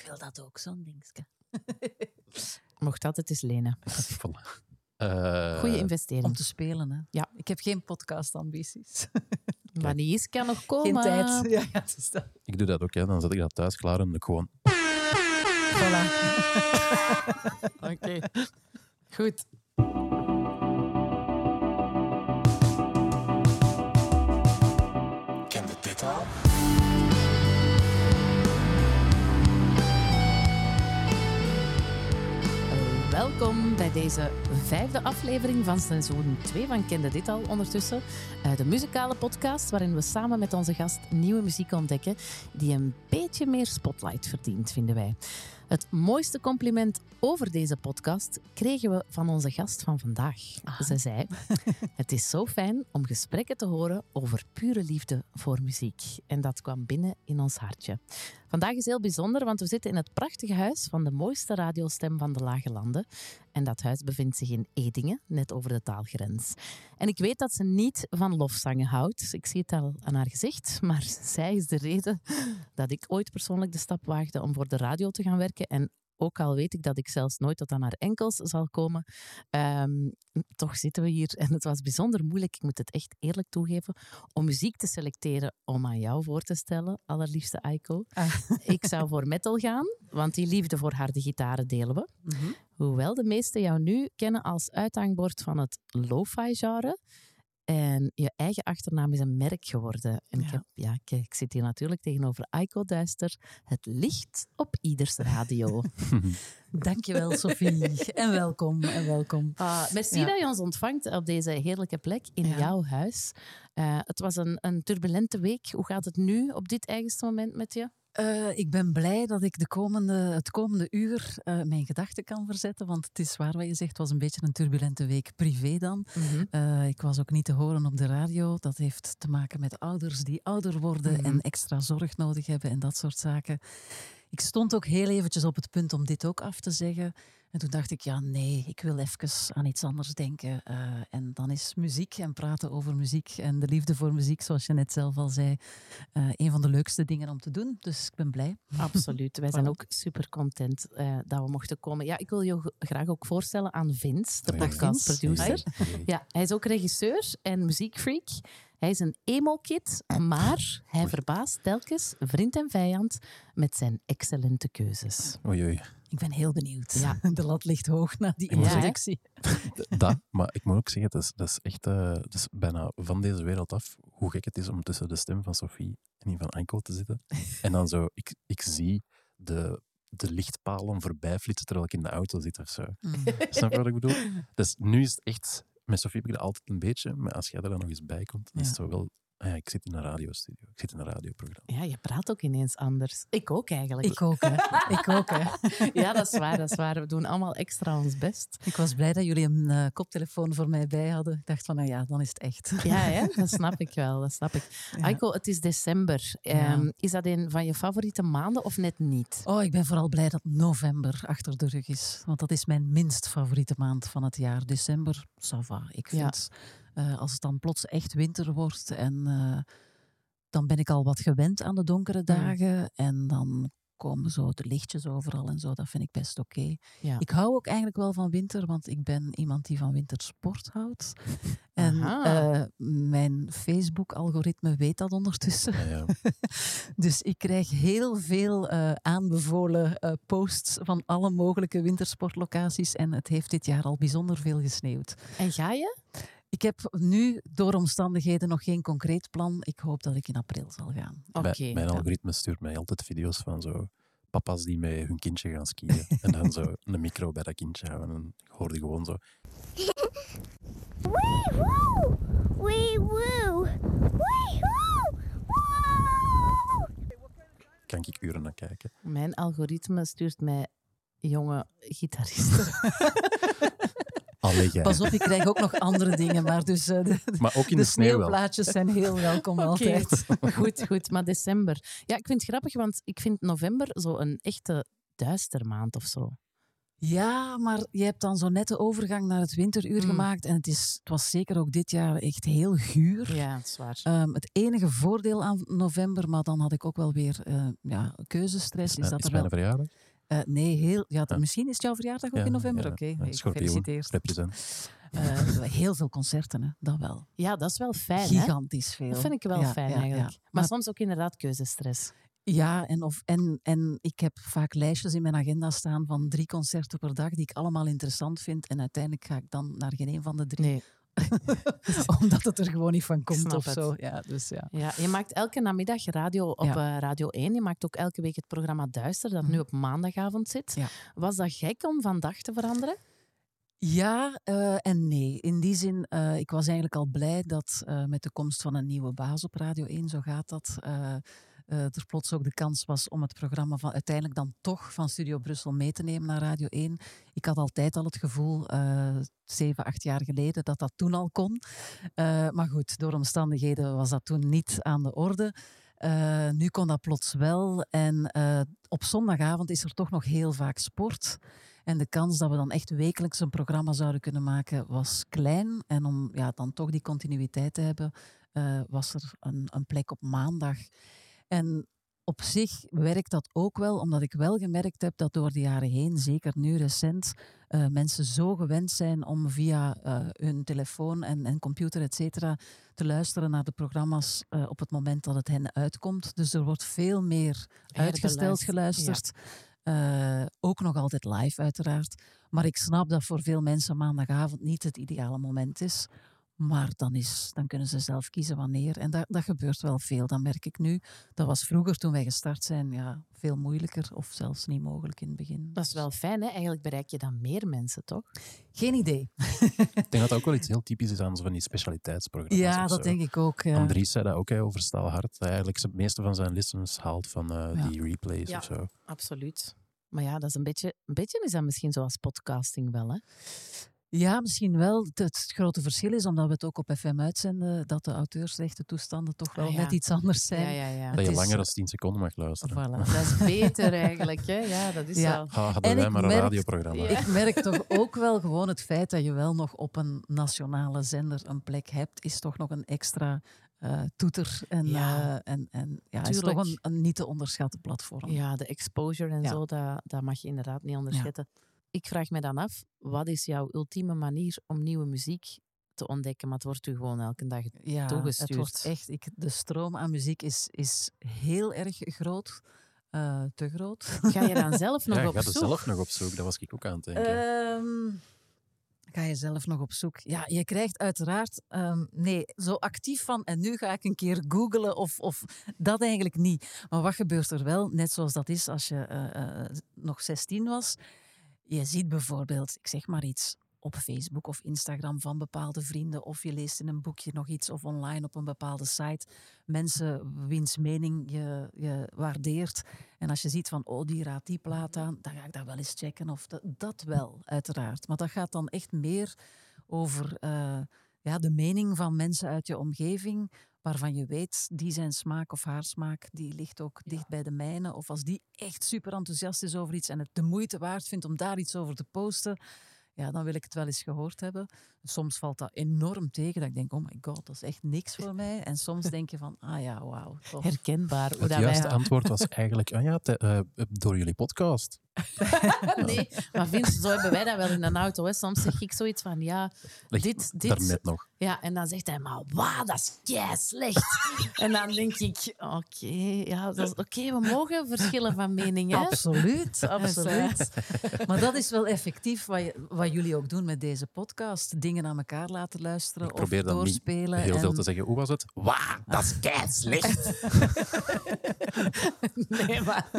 Ik wil dat ook, zo'n dingetje. Mocht altijd eens lenen. Voilà. Eh, Goeie Om investering. te spelen, hè. Ja. Ik heb geen podcastambities. Maar die is kan nog Geen komen. tijd. Ja, ja, het is dat. Ik doe dat ook, hè. dan zet ik dat thuis klaar en ik gewoon... Voilà. Oké. Goed. Welkom bij deze vijfde aflevering van seizoen 2 van Kende Dit Al ondertussen. Eh, de muzikale podcast waarin we samen met onze gast nieuwe muziek ontdekken die een beetje meer spotlight verdient, vinden wij. Het mooiste compliment over deze podcast kregen we van onze gast van vandaag. Ze zei: Het is zo fijn om gesprekken te horen over pure liefde voor muziek. En dat kwam binnen in ons hartje. Vandaag is heel bijzonder, want we zitten in het prachtige huis van de mooiste radiostem van de Lage Landen. En dat huis bevindt zich in Edingen, net over de taalgrens. En ik weet dat ze niet van lofzangen houdt. Ik zie het al aan haar gezicht. Maar zij is de reden dat ik ooit persoonlijk de stap waagde om voor de radio te gaan werken. En ook al weet ik dat ik zelfs nooit tot aan haar enkels zal komen, ehm, toch zitten we hier. En het was bijzonder moeilijk, ik moet het echt eerlijk toegeven, om muziek te selecteren om aan jou voor te stellen, allerliefste Aiko. Ah. Ik zou voor metal gaan, want die liefde voor harde gitaren delen we. Mhm. Hoewel de meesten jou nu kennen als uithangbord van het lo-fi genre. En je eigen achternaam is een merk geworden. En ik, Ja. heb, ja, ik, ik zit hier natuurlijk tegenover Aiko Duister. Het licht op ieders radio. Dankjewel, Sophie. en welkom, en welkom. Ah, merci Ja. dat je ons ontvangt op deze heerlijke plek in Ja. jouw huis. Eh, het was een, een turbulente week. Hoe gaat het nu op dit eigenste moment met je? Eh, ik ben blij dat ik de komende, het komende uur eh, mijn gedachten kan verzetten. Want het is waar wat je zegt, het was een beetje een turbulente week privé dan. Eh, ik was ook niet te horen op de radio. Dat heeft te maken met ouders die ouder worden Mhm. en extra zorg nodig hebben en dat soort zaken. Ik stond ook heel eventjes op het punt om dit ook af te zeggen. En toen dacht ik, ja nee, ik wil even aan iets anders denken. Eh, en dan is muziek en praten over muziek en de liefde voor muziek, zoals je net zelf al zei, eh, een van de leukste dingen om te doen. Dus ik ben blij. Absoluut. Wij zijn ook super content eh, dat we mochten komen. Ja, ik wil je graag ook voorstellen aan Vince, de podcastproducer. Ja, hij is ook regisseur en muziekfreak. Hij is een emo-kid, maar hij verbaast telkens vriend en vijand met zijn excellente keuzes. Oei, oei. Ik ben heel benieuwd. Ja. De lat ligt hoog na die introductie. Dat, maar ik moet ook zeggen, dat is, dat is echt eh, dat is bijna van deze wereld af hoe gek het is om tussen de stem van Sophie en die van Anko te zitten. En dan zo, ik, ik zie de, de lichtpalen voorbij flitsen terwijl ik in de auto zit of zo. Mm. Snap je wat ik bedoel? Dus nu is het echt, met Sophie heb ik dat altijd een beetje, maar als jij er dan nog eens bij komt, dan is het zo wel, ah ja, ik zit in een radiostudio, ik zit in een radioprogramma. Ja, je praat ook ineens anders. Ik ook eigenlijk. Ik ook, hè. Ik ook, hè. Ja, dat is waar, dat is waar. We doen allemaal extra ons best. Ik was blij dat jullie een eh, koptelefoon voor mij bij hadden. Ik dacht van, nou ja, dan is het echt. Ja, hè? dat snap ik wel. Dat snap ik. Ja. Aiko, het is december. Ja. Ehm, is dat een van je favoriete maanden of net niet? Oh, ik ben vooral blij dat november achter de rug is. Want dat is mijn minst favoriete maand van het jaar. December, ça va. Ik Ja. Eh, als het dan plots echt winter wordt en eh, dan ben ik al wat gewend aan de donkere dagen. En dan komen zo de lichtjes overal en zo. Dat vind ik best oké. Ja. Ik hou ook eigenlijk wel van winter, want ik ben iemand die van wintersport houdt. En eh, mijn Facebook-algoritme weet dat ondertussen. Ja, ja. Dus ik krijg heel veel eh, aanbevolen eh, posts van alle mogelijke wintersportlocaties. En het heeft dit jaar al bijzonder veel gesneeuwd. En ga je? Ik heb nu door omstandigheden nog geen concreet plan. Ik hoop dat ik in april zal gaan. Oké. Mijn, mijn ja. algoritme stuurt mij altijd video's van zo papa's die met hun kindje gaan skiën. en dan zo een micro bij dat kindje houden. En ik hoorde gewoon zo, Wee woo! Wee woo! Wee woo! Woo! kan ik uren naar kijken. Mijn algoritme stuurt mij jonge gitaristen. Pas op, ik krijg ook nog andere dingen. Maar dus eh, de, Maar ook in de de sneeuw wel. sneeuwplaatjes zijn heel welkom altijd. goed, goed. Maar december. Ja, ik vind het grappig, want ik vind november zo een echte duistermaand of zo. Ja, maar je hebt dan zo net de overgang naar het winteruur Mm. gemaakt. En het, is, het was zeker ook dit jaar echt heel guur. Ja, dat is waar. Ehm, het enige voordeel aan november, maar dan had ik ook wel weer eh, ja, keuzestress, is Eh, dat is er wel... verjaardag? Eh, nee, heel, ja, Ja. misschien is het jouw verjaardag ook Ja, in november. ja, Oké, gefeliciteerd. Represent. Eh, heel veel concerten, hè, dat wel. Ja, dat is wel fijn, hè? Gigantisch veel. Dat vind ik wel Ja, fijn ja, eigenlijk. ja. Maar, Maar- soms ook inderdaad keuzestress. Ja, en, of, en, en ik heb vaak lijstjes in mijn agenda staan van drie concerten per dag die ik allemaal interessant vind. En uiteindelijk ga ik dan naar geen een van de drie, Nee. omdat het er gewoon niet van komt of het. zo. Ja, dus ja. Ja, je maakt elke namiddag radio op Ja. eh, Radio 1. Je maakt ook elke week het programma Duister, dat Mhm. nu op maandagavond zit. Ja. Was dat gek om van dag te veranderen? Ja eh, en nee. In die zin, eh, ik was eigenlijk al blij dat met de komst van een nieuwe baas op Radio 1, zo gaat dat, eh, er plots ook de kans was om het programma van, uiteindelijk dan toch van Studio Brussel mee te nemen naar Radio 1. Ik had altijd al het gevoel, eh, zeven, acht jaar geleden, dat dat toen al kon. Eh, maar goed, door omstandigheden was dat toen niet aan de orde. Nu kon dat plots wel. En op zondagavond is er toch nog heel vaak sport. En de kans dat we dan echt wekelijks een programma zouden kunnen maken was klein. En om ja, dan toch die continuïteit te hebben, was er een, een plek op maandag. En op zich werkt dat ook wel, omdat ik wel gemerkt heb dat door de jaren heen, zeker nu recent, eh, mensen zo gewend zijn om via eh, hun telefoon en, en computer, et cetera, te luisteren naar de programma's eh, op het moment dat het hen uitkomt. Dus er wordt veel meer uitgesteld geluisterd. Ook nog altijd live, uiteraard. Maar ik snap dat voor veel mensen maandagavond niet het ideale moment is. Maar dan, is, dan kunnen ze zelf kiezen wanneer. En dat, dat gebeurt wel veel, dat merk ik nu. Dat was vroeger, toen wij gestart zijn, ja, veel moeilijker of zelfs niet mogelijk in het begin. Dat is wel fijn, hè? Eigenlijk bereik je dan meer mensen, toch? Geen idee. Ik denk dat dat ook wel iets heel typisch is aan zo van die specialiteitsprogramma's. Ja, dat zo. denk ik ook. ja. Andries zei dat ook hè, over Staalhart. Dat hij eigenlijk het meeste van zijn listens haalt van eh, Ja. die replays Ja. of zo. Absoluut. Maar ja, dat is een beetje, een beetje is dat misschien zoals podcasting wel, hè? Ja, misschien wel. Het, het grote verschil is, omdat we het ook op FM uitzenden, dat de auteursrechten toestanden toch wel Ah, ja. net iets anders zijn. Ja, ja, ja. Dat je is- langer dan 10 seconden mag luisteren. Voilà. Dat is beter eigenlijk, hè? Ja, dat is Ja. wel. Ha, hadden En wij maar een merk- radioprogramma. Ja. Ik merk toch ook wel gewoon het feit dat je wel nog op een nationale zender een plek hebt, is toch nog een extra eh, toeter. En Ja. eh, en, en ja, is Tuurlijk. toch een, een niet te onderschatten platform. Ja, de exposure en Ja. zo, dat, dat mag je inderdaad niet onderschatten. Ik vraag me dan af, wat is jouw ultieme manier om nieuwe muziek te ontdekken? Maar het wordt u gewoon elke dag... Ja, toegestuurd. Het wordt echt, ik, de stroom aan muziek is, is heel erg groot. Eh, te groot. Ga je dan zelf nog Ja, ik op ga er zoek? zelf nog op zoek. Dat was ik ook aan het denken. Ehm, ga je zelf nog op zoek? Ja, je krijgt uiteraard... ehm, nee, zo actief van... En nu ga ik een keer googlen of, of... Dat eigenlijk niet. Maar wat gebeurt er wel? Net zoals dat is als je eh, eh, nog 16 was. Je ziet bijvoorbeeld, ik zeg maar iets... Op Facebook of Instagram van bepaalde vrienden, of je leest in een boekje nog iets, of online op een bepaalde site. Mensen wiens mening je, je waardeert. En als je ziet van, oh, die raadt die plaat aan, dan ga ik dat wel eens checken. Of dat, wel, uiteraard. Maar dat gaat dan echt meer over eh, ja, de mening van mensen uit je omgeving, waarvan je weet, die zijn smaak of haar smaak, die ligt ook dicht bij de mijne. Of als die echt super enthousiast is over iets en het de moeite waard vindt om daar iets over te posten, ja, dan wil ik het wel eens gehoord hebben. Soms valt dat enorm tegen, dat ik denk, oh my god, dat is echt niks voor mij. En soms denk je van, ah ja, wauw. Herkenbaar. Hoe het dat wij... juiste antwoord was eigenlijk, ah ja, te- eh, door jullie podcast. Nee, maar Vince, zo hebben wij dat wel in een auto. Hè. Soms zeg ik zoiets van, ja, dit, dit, Daarnet nog. Ja, en dan zegt hij, maar wauw, dat is kei slecht. en dan denk ik, oké, ja, dat is- oké, we mogen verschillen van mening, hè? Absoluut, absoluut. Maar dat is wel effectief wat, je- wat jullie ook doen met deze podcast. Dingen aan elkaar laten luisteren Ik of dan niet doorspelen. heel veel te zeggen. Hoe was het? Wauw, dat is kei slecht. Nee, maar,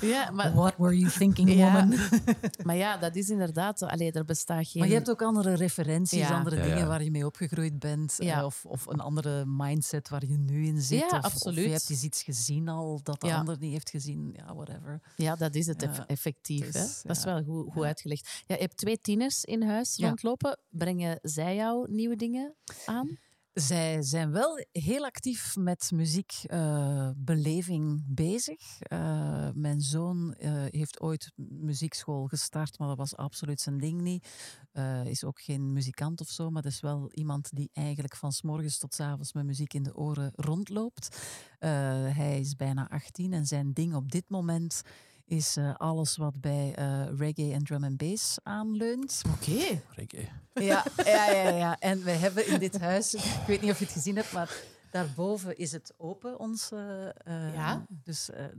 ja, maar, What were you thinking, Woman? maar ja, dat is inderdaad, allee, er bestaat geen... Maar je hebt ook andere referenties, Ja. andere Ja, dingen ja. waar je mee opgegroeid bent. Ja. eh, Of, of een andere mindset waar je nu in zit. Ja, of, Of absoluut. je hebt eens iets gezien al dat de Ja. ander niet heeft gezien. Ja, whatever. Ja, dat is het effectief. hè? Dat is wel goed, goed Ja. uitgelegd. Ja, je hebt twee tieners in huis Ja. rondlopen. Brengen zij jou nieuwe dingen aan? Zij zijn wel heel actief met muziekbeleving bezig. Eh, mijn zoon eh, heeft ooit muziekschool gestart, maar dat was absoluut zijn ding niet. Eh, is ook geen muzikant of zo, maar dat is wel iemand die eigenlijk van s morgens tot s avonds met muziek in de oren rondloopt. Hij is bijna 18 en zijn ding op dit moment is eh, alles wat bij eh, reggae en drum and bass aanleunt. Oké. Reggae. Ja, ja, ja, ja. En wij hebben in dit huis, ik weet niet of je het gezien hebt, maar daarboven is het open, ons. eh, eh, Ja. Dus eh, hoe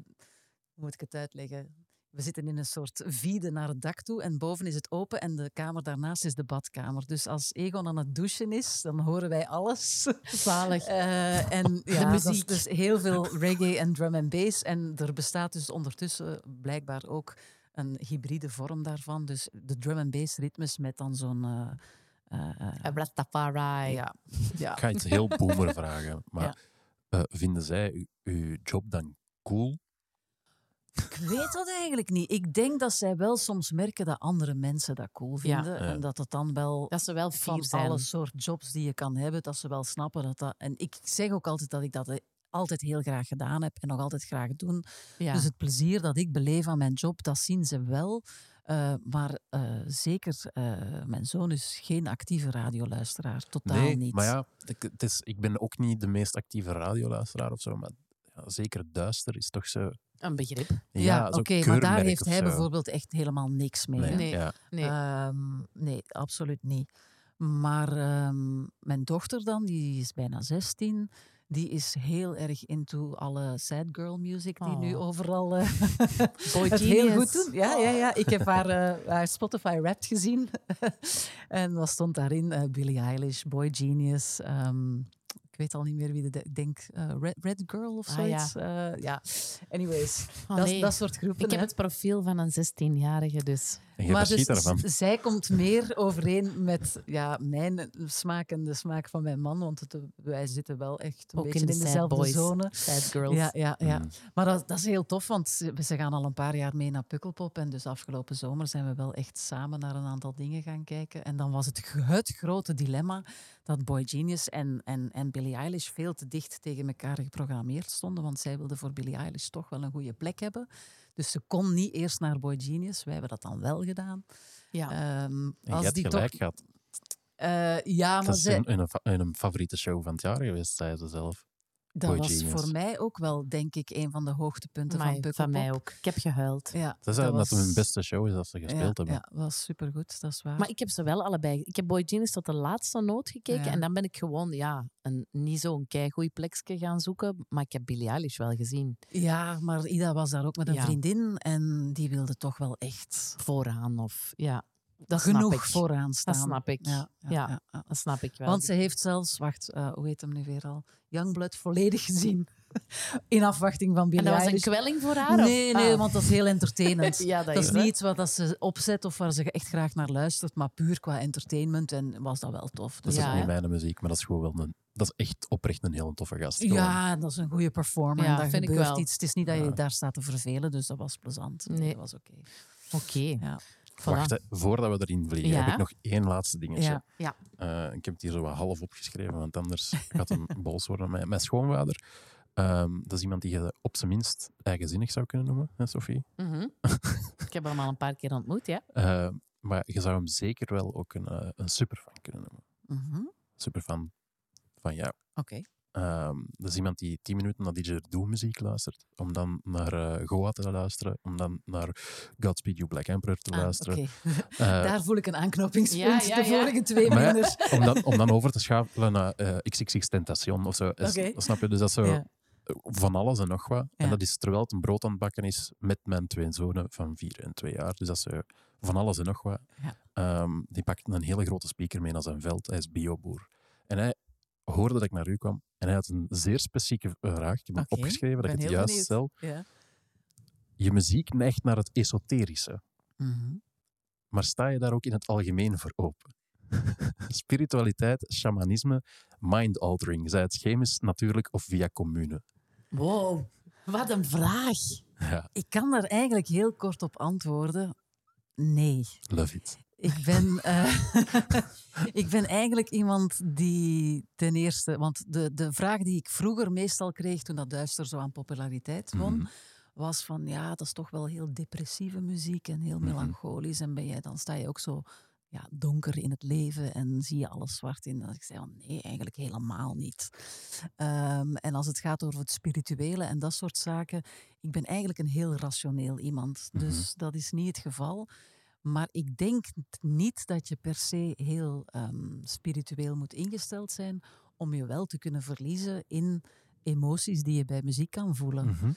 moet ik het uitleggen? We zitten in een soort vide naar het dak toe en boven is het open en de kamer daarnaast is de badkamer. Dus als Egon aan het douchen is, dan horen wij alles. Zalig. Eh, en ja, dat is muziek. dus heel veel reggae en drum and bass. En er bestaat dus ondertussen blijkbaar ook een hybride vorm daarvan. Dus de drum and bass ritmes met dan zo'n... eh, eh, eh, Uh, Rastafari. ja, ja. Ik ga iets heel boomer vragen, maar Ja. eh, vinden zij uw job dan cool? Ik weet dat eigenlijk niet. Ik denk dat zij wel soms merken dat andere mensen dat cool vinden. Ja. En dat het dan wel Dat ze wel van zijn. alle soort jobs die je kan hebben, dat ze wel snappen dat dat... En ik zeg ook altijd dat ik dat eh, altijd heel graag gedaan heb en nog altijd graag doen. Ja. Dus het plezier dat ik beleef aan mijn job, dat zien ze wel. Eh, maar eh, zeker, eh, mijn zoon is geen actieve radioluisteraar. Totaal nee, niet. maar ja, ik, het is, ik ben ook niet de meest actieve radioluisteraar of zo, maar ja, zeker duister is toch zo... Een begrip. Ja, oké, maar daar heeft hij zo. bijvoorbeeld echt helemaal niks mee. Nee. Nee. Ja. Nee. Ehm, nee, absoluut niet. Maar ehm, mijn dochter dan, die is bijna 16, die is heel erg into alle sad girl music die nu Oh. overal eh, Boy het heel Genius. goed doen. Ja, ja, ja. Ik heb haar, eh, haar Spotify Wrapped gezien. en wat stond daarin? Eh, Billie Eilish, Boy Genius. ehm, weet al niet meer wie de... Ik denk eh, Red, Red Girl of Ah, zoiets. ja. ja. Anyways, Oh, dat, nee. dat soort groepen. Ik heb het profiel van een 16-jarige, dus... En je Maar dus, daarvan. zij komt meer overeen met ja, mijn smaak en de smaak van mijn man. Want het, wij zitten wel echt een Ook beetje in de in dezelfde boys. zone. Sad girls. Ja, ja, ja. Mm. Maar dat, dat is heel tof, want ze, ze gaan al een paar jaar mee naar Pukkelpop. En dus afgelopen zomer zijn we wel echt samen naar een aantal dingen gaan kijken. En dan was het, het grote dilemma dat Boy Genius en, en, en Billie Eilish veel te dicht tegen elkaar geprogrammeerd stonden. Want zij wilde voor Billie Eilish toch wel een goede plek hebben. Dus ze kon niet eerst naar Boy Genius. Wij hebben dat dan wel gedaan. Ja. Ehm, En je als hebt die gelijk toch, gehad. Eh, ja, maar Dat is zij, een, een, een, een favoriete show van het jaar geweest, zei ze zelf. Dat Boy was Genius. voor mij ook wel, denk ik, een van de hoogtepunten van Pukkelpop. van mij ook. Ik heb gehuild. Ja, Dat is dat was- hun beste show is dat ze gespeeld ja, hebben. Ja, dat was supergoed, dat is waar. Maar ik heb ze wel allebei. Ik heb Boy Genius tot de laatste noot gekeken. Ja. En dan ben ik gewoon ja, een, niet zo'n keigoed plekje gaan zoeken. Maar ik heb Billie Eilish wel gezien. Ja, maar Ida was daar ook met een Ja. vriendin en die wilde toch wel echt Vooraan of... Ja, dat snap genoeg ik. vooraan staan. Dat snap ik. Ja, ja, Ja. ja, ja. Dat snap ik wel. Want ze heeft zelfs, wacht, eh, hoe heet hem nu weer al? Youngblood volledig gezien. In afwachting van en Billie dat was een kwelling voor haar? Nee, of? nee, Ah. want dat is heel entertainend. Ja, dat dat is niet iets wat dat ze opzet of waar ze echt graag naar luistert, maar puur qua entertainment en was dat wel tof. Dat Dus is Ja, ook niet mijn muziek, maar dat is gewoon wel een... Dat is echt oprecht een heel toffe gast. gewoon. ja, dat is een goede performer. Ja, en daar vind ik wel. iets. Het is niet dat je Ja. daar staat te vervelen, dus dat was plezant. Nee. Dat was oké. Oké. Ja. Voilà. Wacht, voordat we erin vliegen, Ja. heb ik nog één laatste dingetje. Ja. Ja. Eh, ik heb het hier zo wat half opgeschreven, want anders gaat een boos worden. Mijn, mijn schoonvader, ehm, dat is iemand die je op zijn minst eigenzinnig zou kunnen noemen, hè, Sophie. Mhm. ik heb hem al een paar keer ontmoet, ja. Eh, maar je zou hem zeker wel ook een, eh, een superfan kunnen noemen. Mhm. Superfan van jou. Oké. Ehm, dat is iemand die tien minuten naar DJ muziek luistert, om dan naar eh, Goa te luisteren, om dan naar Godspeed You Black Emperor te Ah, luisteren. oké. Eh, Daar voel ik een aanknopingspunt. Ja, ja, de ja. vorige twee minder. om, dan, om dan over te schakelen naar eh, XXX Tentation of zo. Is-. Snap je? Dus dat is zo Ja. van alles en nog wat. Ja. En dat is terwijl het een brood aan het bakken is met mijn twee zonen van vier en twee jaar. Dus dat is zo van alles en nog wat. Ja. Ehm, die pakt een hele grote speaker mee naar zijn veld. Hij is bioboer. En hij hoorde dat ik naar u kwam. En hij had een zeer specifieke vraag. Ik heb hem opgeschreven dat ik het juist benieuwd. stel. Ja. Je muziek neigt naar het esoterische. Mhm. Maar sta je daar ook in het algemeen voor open? Spiritualiteit, shamanisme, mind-altering, zij het chemisch, natuurlijk of via commune. Wow, wat een vraag. Ja, Ik kan daar eigenlijk heel kort op antwoorden. Nee. love it. Ik ben, eh, ik ben eigenlijk iemand die ten eerste... Want de, de vraag die ik vroeger meestal kreeg toen dat Duister zo aan populariteit won... Mhm. was van, ja, dat is toch wel heel depressieve muziek en heel Mhm. melancholisch. En ben jij, dan sta je ook zo ja, donker in het leven en zie je alles zwart in. En ik zei, van, nee, eigenlijk helemaal niet. Ehm, en als het gaat over het spirituele en dat soort zaken, ik ben eigenlijk een heel rationeel iemand. Mhm. Dus dat is niet het geval. Maar ik denk niet dat je per se heel ehm, spiritueel moet ingesteld zijn om je wel te kunnen verliezen in emoties die je bij muziek kan voelen. Mhm.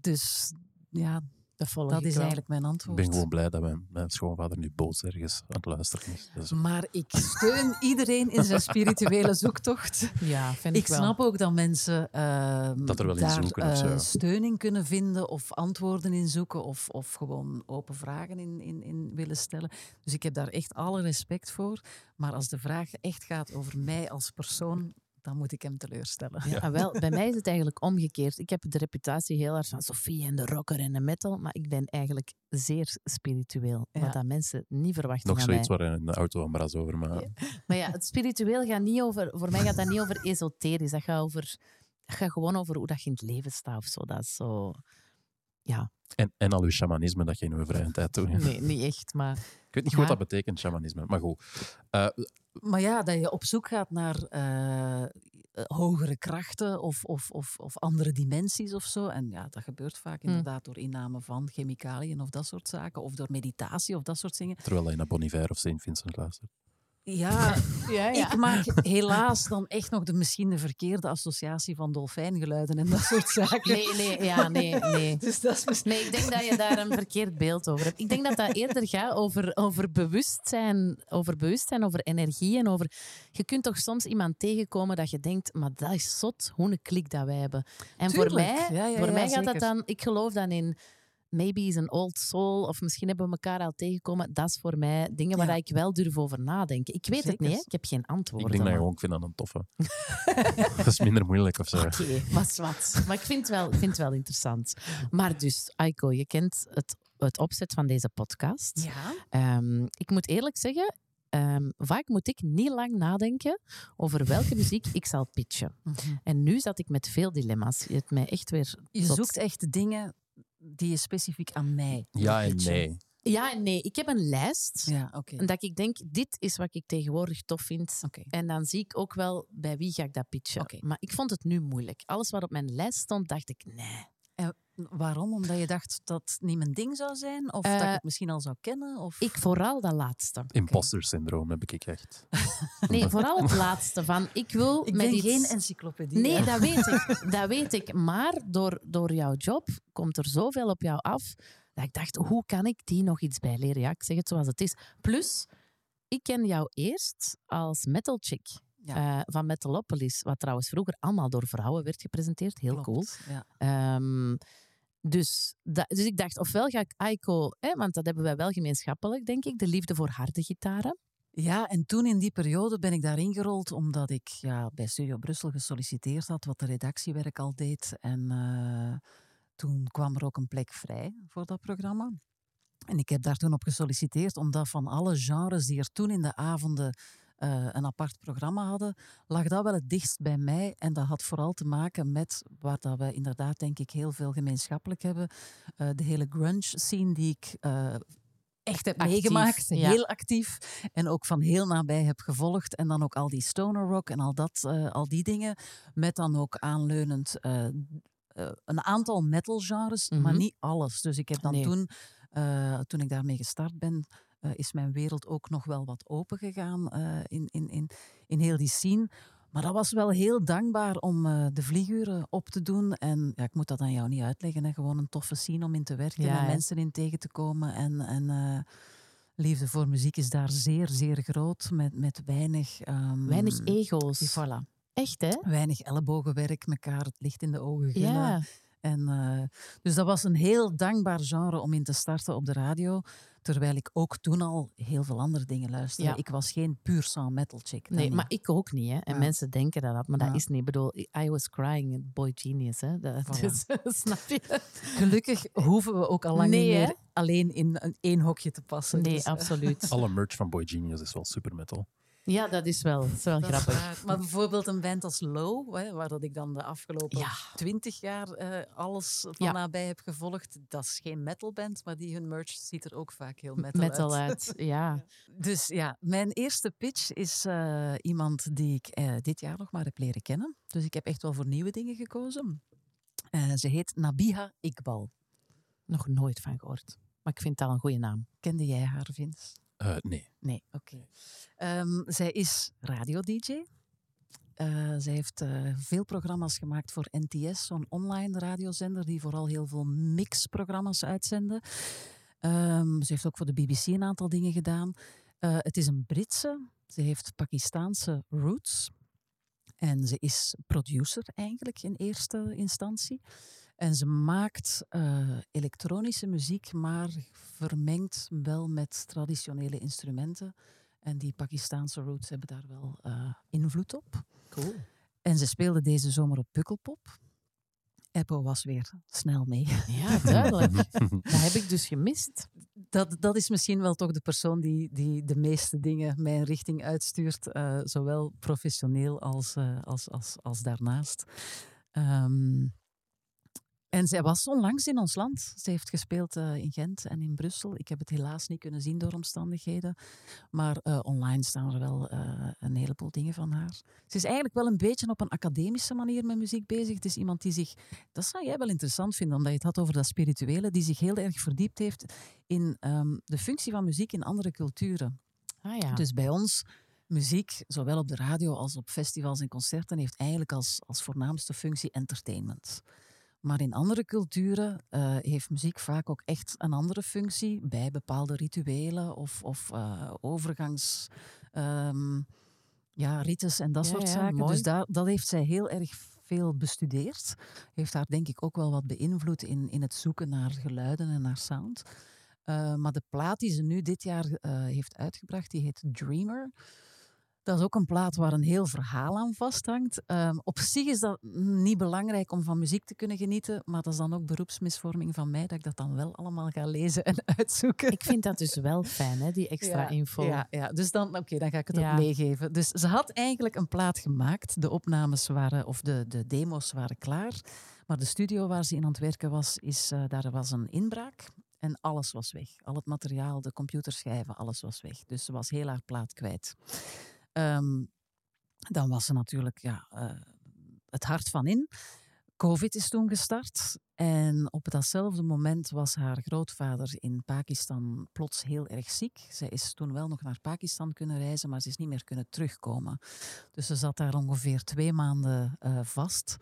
Dus ja, Dat volg dat ik is wel. eigenlijk mijn Ik antwoord. ben gewoon blij dat mijn, mijn schoonvader nu boos ergens aan het luisteren is. Dus, Maar ik steun iedereen in zijn spirituele zoektocht. Ja, vind ik, Ik wel. snap ook dat mensen Dat er wel in daar of eh, zo. steun in kunnen vinden of antwoorden in zoeken of, of gewoon open vragen in, in, in willen stellen. Dus ik heb daar echt alle respect voor. Maar als de vraag echt gaat over mij als persoon, dan moet ik hem teleurstellen. Ja, ah, wel, bij mij is het eigenlijk omgekeerd. Ik heb de reputatie heel erg van Sophie en de rocker en de metal, maar ik ben eigenlijk zeer spiritueel. Ja. Wat dat mensen niet verwachten nog van zoiets mij. waar in de auto een bras over maar Maar ja, het spiritueel gaat niet over... Voor mij gaat dat niet over esoterisch. Dat gaat, over, dat gaat gewoon over hoe dat je in het leven staat of zo. Dat is zo... Ja, En, en al uw shamanisme dat je in uw vrije tijd doet. nee, niet echt, maar... Ik weet niet Ja. goed wat dat betekent, shamanisme. Maar goed. Eh, Maar ja, dat je op zoek gaat naar eh, eh, hogere krachten of, of, of, of andere dimensies of zo. En ja, dat gebeurt vaak Hm. inderdaad door inname van chemicaliën of dat soort zaken. Of door meditatie of dat soort dingen. terwijl je naar Bon Iver of Saint Vincent luistert. Ja, Ja, ik maak helaas dan echt nog de, misschien de verkeerde associatie van dolfijngeluiden en dat soort zaken. Nee, nee, ja, nee, nee. Dus dat is misschien... Nee, ik denk dat je daar een verkeerd beeld over hebt. Ik denk dat dat eerder gaat over, over, bewustzijn, over bewustzijn, over energie en over... Je kunt toch soms iemand tegenkomen dat je denkt, maar dat is zot, hoe een klik dat wij hebben. En voor mij, Ja, ja, voor ja, mij gaat dat dan... Ik geloof dan in... Maybe is een old soul, of misschien hebben we elkaar al tegengekomen. Dat is voor mij dingen waar Ja. ik wel durf over nadenken. Ik weet het niet, hè. ik heb geen antwoord. Ik denk dat je gewoon, ik vind dat een toffe. dat is minder moeilijk of zo. Oké, was wat. Maar ik vind het wel, ik vind het wel interessant. Maar dus, Aiko, je kent het, het opzet van deze podcast. Ja. Ehm, ik moet eerlijk zeggen, ehm, vaak moet ik niet lang nadenken over welke muziek ik zal pitchen. En nu zat ik met veel dilemma's. Je hebt mij echt weer... Je tot- zoekt echt dingen die je specifiek aan mij Ja en nee. Ja en nee. Ik heb een lijst. Ja, oké. En dat ik denk, dit is wat ik tegenwoordig tof vind. Oké. En dan zie ik ook wel bij wie ga ik dat pitchen. Oké. Maar ik vond het nu moeilijk. Alles wat op mijn lijst stond, dacht ik, nee. Waarom? Omdat je dacht dat het niet mijn ding zou zijn? Of dat ik Eh, het misschien al zou kennen? Of... Ik vooral dat laatste. Imposter syndroom heb ik echt. Nee, vooral het laatste. Van, ik wil ik met ben iets... geen encyclopedie. Nee, hè. dat weet ik. Dat weet ik. Maar door, door jouw job komt er zoveel op jou af dat ik dacht, hoe kan ik die nog iets bijleren? Ja, ik zeg het zoals het is. Plus, ik ken jou eerst als metal chick Ja. eh, van Metalopolis, wat trouwens vroeger allemaal door vrouwen werd gepresenteerd. Heel cool. Ja. Ehm, dus, dat, dus ik dacht, ofwel ga ik Aiko, hè, want dat hebben wij wel gemeenschappelijk, denk ik, de liefde voor harde gitaren. ja, en toen in die periode ben ik daarin gerold omdat ik ja, bij Studio Brussel gesolliciteerd had, wat de redactiewerk al deed. En eh, toen kwam er ook een plek vrij voor dat programma. En ik heb daar toen op gesolliciteerd, omdat van alle genres die er toen in de avonden eh, een apart programma hadden, lag dat wel het dichtst bij mij. En dat had vooral te maken met waar dat we inderdaad, denk ik, heel veel gemeenschappelijk hebben. Eh, de hele grunge-scene die ik eh, echt heb Actief, meegemaakt, ja. heel actief. En ook van heel nabij heb gevolgd. En dan ook al die stoner rock en al, dat, al die dingen. Met dan ook aanleunend een aantal metal genres, maar Mhm. niet alles. Dus ik heb dan Nee. toen, toen ik daarmee gestart ben, eh, is mijn wereld ook nog wel wat open gegaan eh, in, in, in, in heel die scene. Maar dat was wel heel dankbaar om eh, de vlieguren op te doen. En ja, ik moet dat aan jou niet uitleggen. Hè. Gewoon een toffe scene om in te werken Ja, en mensen in tegen te komen. En, en liefde voor muziek is daar zeer, zeer groot. Met, met weinig... ehm, Weinig ego's. Voilà. Echt, hè? Weinig ellebogenwerk, elkaar het licht in de ogen gillen. Ja. En, eh, dus dat was een heel dankbaar genre om in te starten op de radio. Terwijl ik ook toen al heel veel andere dingen luisterde. Ja. Ik was geen puur sound metal chick. Nee, niet. maar ik ook niet. Hè. En Ja. mensen denken dat, dat, maar dat Ja. is niet. Ik bedoel, I was crying, boy genius. Hè. Dat, Voilà. dus, snap je? Gelukkig hoeven we ook al lang Nee, niet hè? meer alleen in een één hokje te passen. Nee, Dus, eh, absoluut. Alle merch van Boy Genius is wel super metal. Ja, dat is wel, dat is wel dat grappig. Maar bijvoorbeeld een band als Low, hè, waar dat ik dan de afgelopen Ja. twintig jaar eh, alles van Ja. nabij heb gevolgd. Dat is geen metalband, maar die hun merch ziet er ook vaak heel metal, Metal uit. uit, ja. Dus ja, mijn eerste pitch is eh, iemand die ik eh, dit jaar nog maar heb leren kennen. Dus ik heb echt wel voor nieuwe dingen gekozen. Ze heet Nabiha Iqbal. Nog nooit van gehoord. Maar ik vind dat een goede naam. Kende jij haar, Vince? Eh, nee. Nee, oké. Ehm, zij is radio-dj. Eh, zij heeft eh, veel programma's gemaakt voor NTS, zo'n online radiozender die vooral heel veel mixprogramma's uitzenden. Ehm, ze heeft ook voor de BBC een aantal dingen gedaan. Het is een Britse. Ze heeft Pakistaanse roots. En ze is producer eigenlijk in eerste instantie. En ze maakt eh, elektronische muziek, maar vermengt wel met traditionele instrumenten. En die Pakistaanse roots hebben daar wel eh, invloed op. Cool. En ze speelde deze zomer op Pukkelpop. Eppo was weer snel mee. Ja, duidelijk. dat heb ik dus gemist. Dat, dat is misschien wel toch de persoon die, die de meeste dingen mijn richting uitstuurt. eh, zowel professioneel als, als, als, als daarnaast. Ehm, en zij was onlangs in ons land. Ze heeft gespeeld eh, in Gent en in Brussel. Ik heb het helaas niet kunnen zien door omstandigheden. Maar eh, online staan er wel eh, een heleboel dingen van haar. Ze is eigenlijk wel een beetje op een academische manier met muziek bezig. Het is iemand die zich, dat zou jij wel interessant vinden, omdat je het had over dat spirituele, die zich heel erg verdiept heeft in ehm, de functie van muziek in andere culturen. Ah ja. Dus bij ons, muziek, zowel op de radio als op festivals en concerten, heeft eigenlijk als, als voornaamste functie entertainment. Maar in andere culturen eh, heeft muziek vaak ook echt een andere functie bij bepaalde rituelen of, of eh, overgangs. ehm, ja, rites en dat Ja, soort ja, zaken. mooi. Dus daar, dat heeft zij heel erg veel bestudeerd. Heeft haar denk ik ook wel wat beïnvloed in, in het zoeken naar geluiden en naar sound. Eh, maar de plaat die ze nu dit jaar heeft uitgebracht, die heet Dreamer. Dat is ook een plaat waar een heel verhaal aan vasthangt. Ehm, op zich is dat niet belangrijk om van muziek te kunnen genieten, maar dat is dan ook beroepsmisvorming van mij dat ik dat dan wel allemaal ga lezen en uitzoeken. Ik vind dat dus wel fijn, hè, die extra Ja, info. Ja, ja. dus dan, oké, dan ga ik het Ja. ook meegeven. Dus ze had eigenlijk een plaat gemaakt. De opnames waren, of de, de demo's waren klaar. Maar de studio waar ze in aan het werken was, is, eh, daar was een inbraak. En alles was weg. Al het materiaal, de computerschijven, alles was weg. Dus ze was heel haar plaat kwijt. Ehm, dan was ze natuurlijk ja, eh, het hart van in. Covid is toen gestart. En op datzelfde moment was haar grootvader in Pakistan plots heel erg ziek. Zij is toen wel nog naar Pakistan kunnen reizen, maar ze is niet meer kunnen terugkomen. Dus ze zat daar ongeveer twee maanden eh, vast.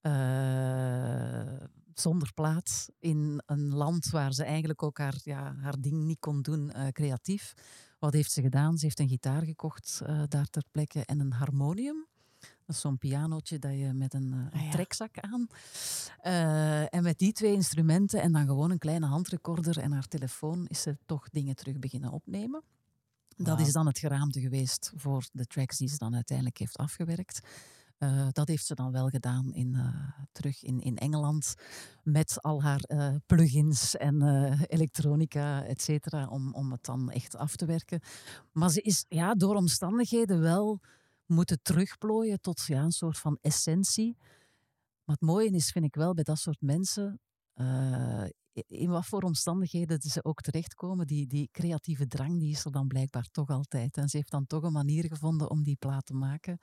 eh, zonder plaats in een land waar ze eigenlijk ook haar, ja, haar ding niet kon doen, creatief. Wat heeft ze gedaan? Ze heeft een gitaar gekocht eh, daar ter plekke en een harmonium. Dat is zo'n pianootje dat je met een, eh, een Ah, ja. trekzak aan. Eh, en met die twee instrumenten en dan gewoon een kleine handrecorder en haar telefoon is ze toch dingen terug beginnen opnemen. Dat is dan het geraamte geweest voor de tracks die ze dan uiteindelijk heeft afgewerkt. Eh, dat heeft ze dan wel gedaan in, eh, terug in, in Engeland met al haar eh, plugins en elektronica, et cetera, om, om het dan echt af te werken. Maar ze is ja, door omstandigheden wel moeten terugplooien tot ja, een soort van essentie. Maar het mooie is, vind ik wel, bij dat soort mensen, in wat voor omstandigheden ze ook terechtkomen, die, die creatieve drang die is er dan blijkbaar toch altijd. En ze heeft dan toch een manier gevonden om die plaat te maken.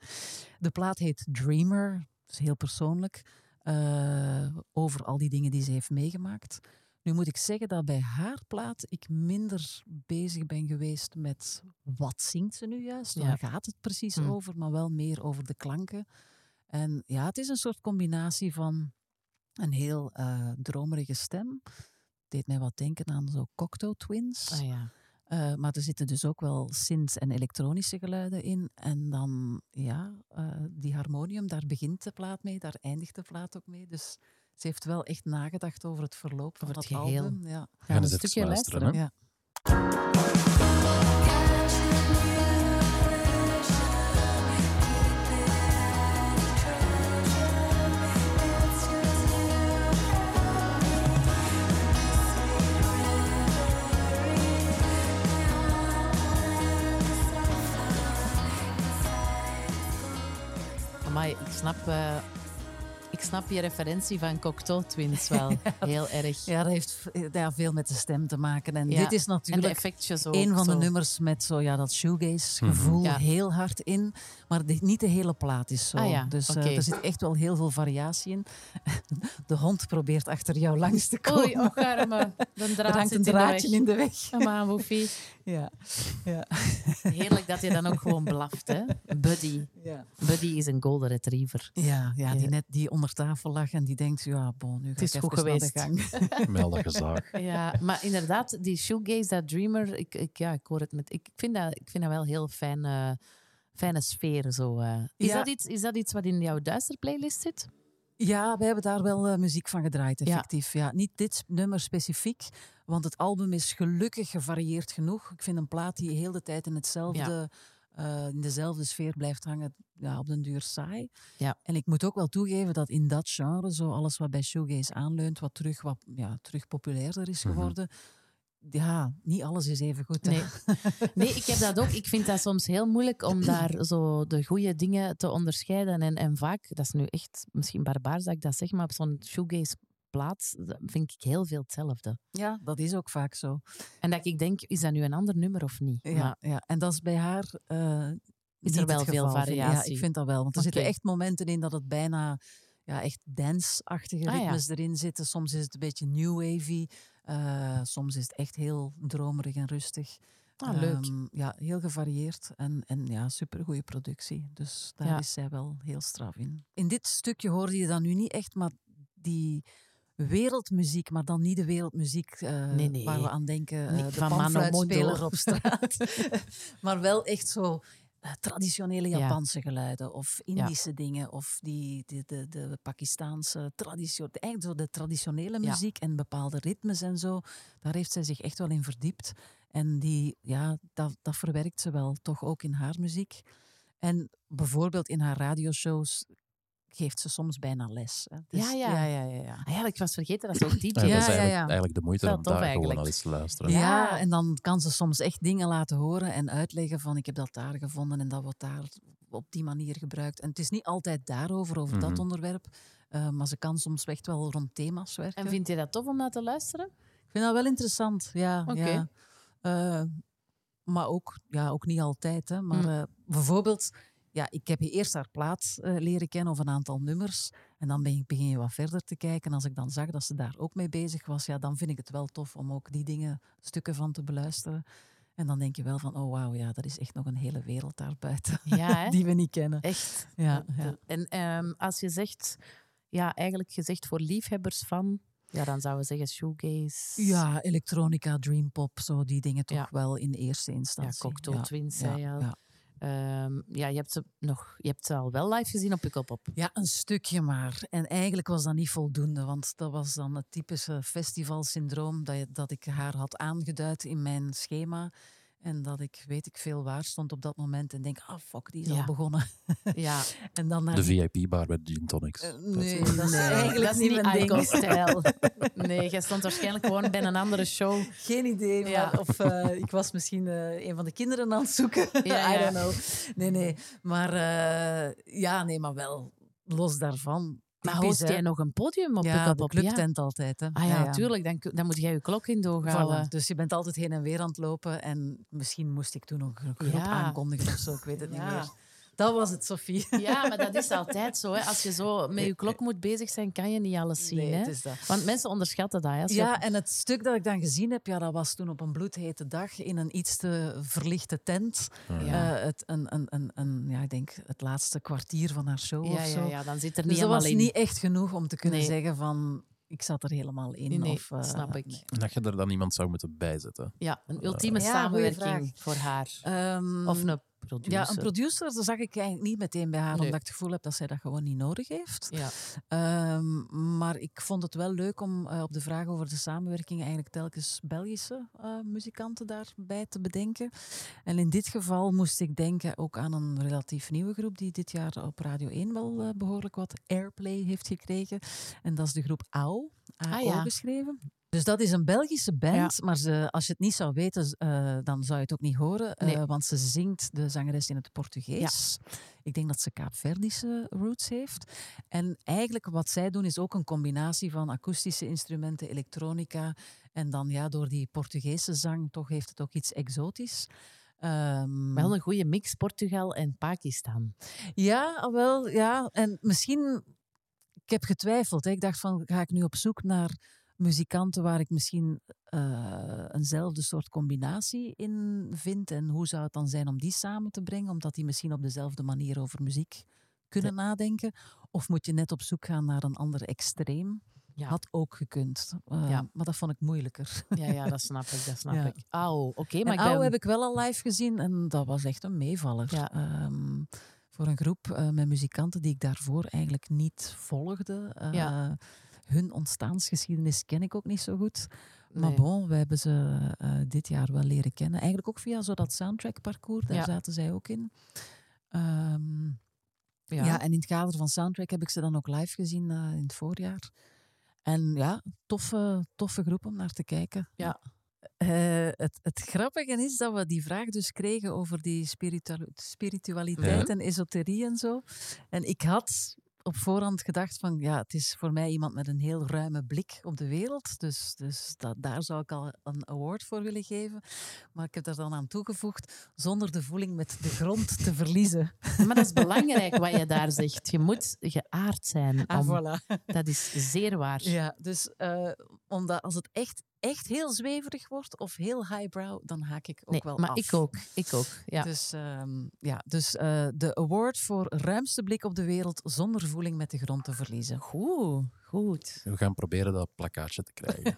De plaat heet Dreamer, dat is heel persoonlijk, eh, over al die dingen die ze heeft meegemaakt. Nu moet ik zeggen dat bij haar plaat ik minder bezig ben geweest met wat zingt ze nu juist, Ja. waar gaat het precies Hm. over, maar wel meer over de klanken. En ja, het is een soort combinatie van een heel eh, dromerige stem. Deed mij wat denken aan zo Cocteau Twins. Ah ja. Eh, maar er zitten dus ook wel synths en elektronische geluiden in. En dan, ja, eh, die harmonium, daar begint de plaat mee, daar eindigt de plaat ook mee. Dus Ze heeft wel echt nagedacht over het verloop van Over het dat geheel. album. Ja. We gaan een eens even stukje luisteren. luisteren. hè. Ja. Ik snap, eh, ik snap je referentie van Cocteau Twins wel. Heel erg. ja, dat heeft ja, veel met de stem te maken. En Ja. dit is de natuurlijk ook. een van de zo. nummers met zo, ja, dat shoegaze Mhm. gevoel Ja. heel hard in. Maar de- niet de hele plaat is zo. Ah dus eh, er zit echt wel heel veel variatie in. De hond probeert achter jou langs te komen. Oei, och arme. De er hangt een in de draadje weg. in de weg. Woefie. Ja. Ja. Heerlijk dat je dan ook gewoon blaft, hè. Buddy. Ja. Buddy is een golden retriever. Ja, ja, die net die onder tafel lag en die denkt, ja, bon, nu ga Het is ik goed even naar de geweest. gang. Dat gezaag. Ja, maar inderdaad, die shoegaze, dat dreamer, ik, ik, ja, ik hoor het met... Ik vind dat, ik vind dat wel heel fijn, eh, fijne sfeer, zo. eh. Is, Ja. dat iets, is dat iets wat in jouw duister playlist zit? Ja, we hebben daar wel eh, muziek van gedraaid, effectief. Ja. Niet dit nummer specifiek, want het album is gelukkig gevarieerd genoeg. Ik vind een plaat die heel de tijd in, hetzelfde, eh, in dezelfde sfeer blijft hangen, ja, op den duur saai. Ja. En ik moet ook wel toegeven dat in dat genre, zo alles wat bij shoegaze aanleunt, wat terug, wat, ja, terug populairder is Mhm. geworden, ja, niet alles is even goed. Nee. nee, ik heb dat ook. Ik vind dat soms heel moeilijk om daar zo de goede dingen te onderscheiden. En, en vaak, dat is nu echt misschien barbaars dat ik dat zeg, maar op zo'n shoegaze plaats dat vind ik heel veel hetzelfde. Ja, dat is ook vaak zo. En dat ik denk, is dat nu een ander nummer of niet? Ja, Maar ja. en dat is bij haar. eh, Is er wel veel ik. Ja, variatie? ik vind dat wel. Want er zitten echt momenten in dat het bijna ja, echt dance-achtige Ah, ja. ritmes erin zitten. Soms is het een beetje new wavy. eh, soms is het echt heel dromerig en rustig. Ah, leuk. Ehm, ja, heel gevarieerd en, en ja, supergoeie productie. Dus daar Ja. is zij wel heel straf in. In dit stukje hoorde je dan nu niet echt, maar die wereldmuziek, maar dan niet de wereldmuziek eh, Nee, nee. waar we aan denken, Niet de van panfluitspeler op straat. maar wel echt zo eh, traditionele Ja. Japanse geluiden of Indische dingen of die, die, de, de Pakistaanse traditie, eigenlijk zo de traditionele Ja. muziek en bepaalde ritmes en zo. Daar heeft zij zich echt wel in verdiept. En die, ja, dat, dat verwerkt ze wel toch ook in haar muziek. En bijvoorbeeld in haar radioshows geeft ze soms bijna les. Hè. Dus- Ja, ja. ja, ja, ja, ja. Ah ja, ik was vergeten dat ze ook DJ Ja, Ja, dat is ja, eigenlijk, ja. eigenlijk de moeite om daar gewoon al eens te luisteren. Ja. En dan kan ze soms echt dingen laten horen en uitleggen van ik heb dat daar gevonden en dat wordt daar op die manier gebruikt. En het is niet altijd daarover, over dat Mhm. onderwerp, eh, maar ze kan soms echt wel rond thema's werken. En vind je dat tof om naar te luisteren? Ik vind dat wel interessant, ja. Oké. ja. Eh, maar ook, ja, ook niet altijd. Hè. Maar Hm. eh, bijvoorbeeld, ja, ik heb eerst haar plaat eh, leren kennen of een aantal nummers. En dan ben ik, begin je wat verder te kijken. En als ik dan zag dat ze daar ook mee bezig was, ja, dan vind ik het wel tof om ook die dingen, stukken van te beluisteren. En dan denk je wel van, oh wauw, ja, dat is echt nog een hele wereld daarbuiten Ja, die we niet kennen. Echt. Ja, ja. En ehm, als je zegt, ja, eigenlijk gezegd voor liefhebbers van, ja, dan zouden we zeggen shoegaze. Ja, elektronica, dreampop, zo die dingen toch Ja. wel in eerste ja instantie. Cocteau Twins, zei je al. Ehm, ja, je hebt ze nog, je hebt ze al wel live gezien op Pukkelpop. Ja, een stukje maar. En eigenlijk was dat niet voldoende, want dat was dan het typische festivalsyndroom dat, je- dat ik haar had aangeduid in mijn schema. En dat ik, weet ik veel waar, stond op dat moment en denk, ah fuck, die is Ja. al begonnen. Ja, En dan naar De VIP-bar met gin tonics. Eh, nee, dat is Nee, eigenlijk dat is niet mijn ding. Icon-stijl. Nee, jij stond waarschijnlijk gewoon bij een andere show. Geen idee, maar Ja. of eh, ik was misschien eh, een van de kinderen aan het zoeken. Ja, I don't know. Nee, nee. Maar eh, ja, nee, maar wel los daarvan. Maar host hè. jij nog een podium op Ja, de? Ja. clubtent altijd. Hè. Ah ja, natuurlijk. Dan, dan moet jij je klok in. Voilà. Dus je bent altijd heen en weer aan het lopen. En misschien moest ik toen nog een groep aankondigen of zo. Ik weet het niet meer. Dat was het, Sophie. Ja, maar dat is altijd zo. Hè. Als je zo met je klok moet bezig zijn, kan je niet alles zien. Nee, hè. het is dat. Want mensen onderschatten dat. Hè. Als je Ja, en het stuk dat ik dan gezien heb, ja, dat was toen op een bloedhete dag in een iets te verlichte tent. Ja. Eh, het, een, een, een, een, ja, ik denk het laatste kwartier van haar show ja, of zo. ja, ja, dan zit er Dus niet dat was in. niet echt genoeg om te kunnen Nee. zeggen van ik zat er helemaal in. Nee, nee, of, eh, snap ik. nee. En dat je er dan iemand zou moeten bijzetten. Ja, een ultieme Ja, goeie samenwerking voor haar. Ehm, Of een producer. Ja, een producer dat zag ik eigenlijk niet meteen bij haar, Nee. omdat ik het gevoel heb dat zij dat gewoon niet nodig heeft. Ja. Ehm, maar ik vond het wel leuk om eh, op de vraag over de samenwerking eigenlijk telkens Belgische eh, muzikanten daarbij te bedenken. En in dit geval moest ik denken ook aan een relatief nieuwe groep die dit jaar op Radio 1 wel eh, behoorlijk wat airplay heeft gekregen. En dat is de groep AO, AO Ah, ja. geschreven. Dus dat is een Belgische band, maar ze, als je het niet zou weten, eh, dan zou je het ook niet horen. eh, want ze zingt de zangeres in het Portugees. Ik denk dat ze Kaapverdische roots heeft. En eigenlijk wat zij doen is ook een combinatie van akoestische instrumenten, elektronica. En dan ja, door die Portugese zang toch heeft het ook iets exotisch. Ehm, Wel een goede mix Portugal en Pakistan. ja, wel, ja. En misschien, ik heb getwijfeld. Hè. Ik dacht van, ga ik nu op zoek naar muzikanten waar ik misschien eh, eenzelfde soort combinatie in vind? En hoe zou het dan zijn om die samen te brengen? Omdat die misschien op dezelfde manier over muziek kunnen nadenken? Of moet je net op zoek gaan naar een ander extreem? Ja. Had ook gekund. Eh, Ja. Maar dat vond ik moeilijker. Ja, ja, dat snap ik, dat snap Ja. ik. Auw, oké, maar ik heb ik wel al live gezien en dat was echt een meevaller. Ehm, voor een groep eh, met muzikanten die ik daarvoor eigenlijk niet volgde. Ja. Hun ontstaansgeschiedenis ken ik ook niet zo goed. Maar Nee. bon, we hebben ze eh, dit jaar wel leren kennen. Eigenlijk ook via zo dat soundtrack-parcours, daar Ja. zaten zij ook in. Ehm, Ja. ja. en in het kader van Soundtrack heb ik ze dan ook live gezien eh, in het voorjaar. En ja, toffe, toffe groep om naar te kijken. Ja. Eh, het, het grappige is dat we die vraag dus kregen over die spiritua- spiritualiteit Ja. en esoterie en zo. En ik had op voorhand gedacht van, ja, het is voor mij iemand met een heel ruime blik op de wereld. Dus, dus dat, daar zou ik al een award voor willen geven. Maar ik heb er dan aan toegevoegd, zonder de voeling met de grond te verliezen. Maar dat is belangrijk wat je daar zegt. Je moet geaard zijn. Ah, voilà. Dat is zeer waar. Ja, dus eh, omdat als het echt, echt heel zweverig wordt of heel highbrow, dan haak ik ook Nee, wel maar af. ik ook. Ik ook. Ja. Dus, ehm, ja, dus eh, de award voor ruimste blik op de wereld zonder voeling met de grond te verliezen. Goed, goed. We gaan proberen dat plakkaatje te krijgen.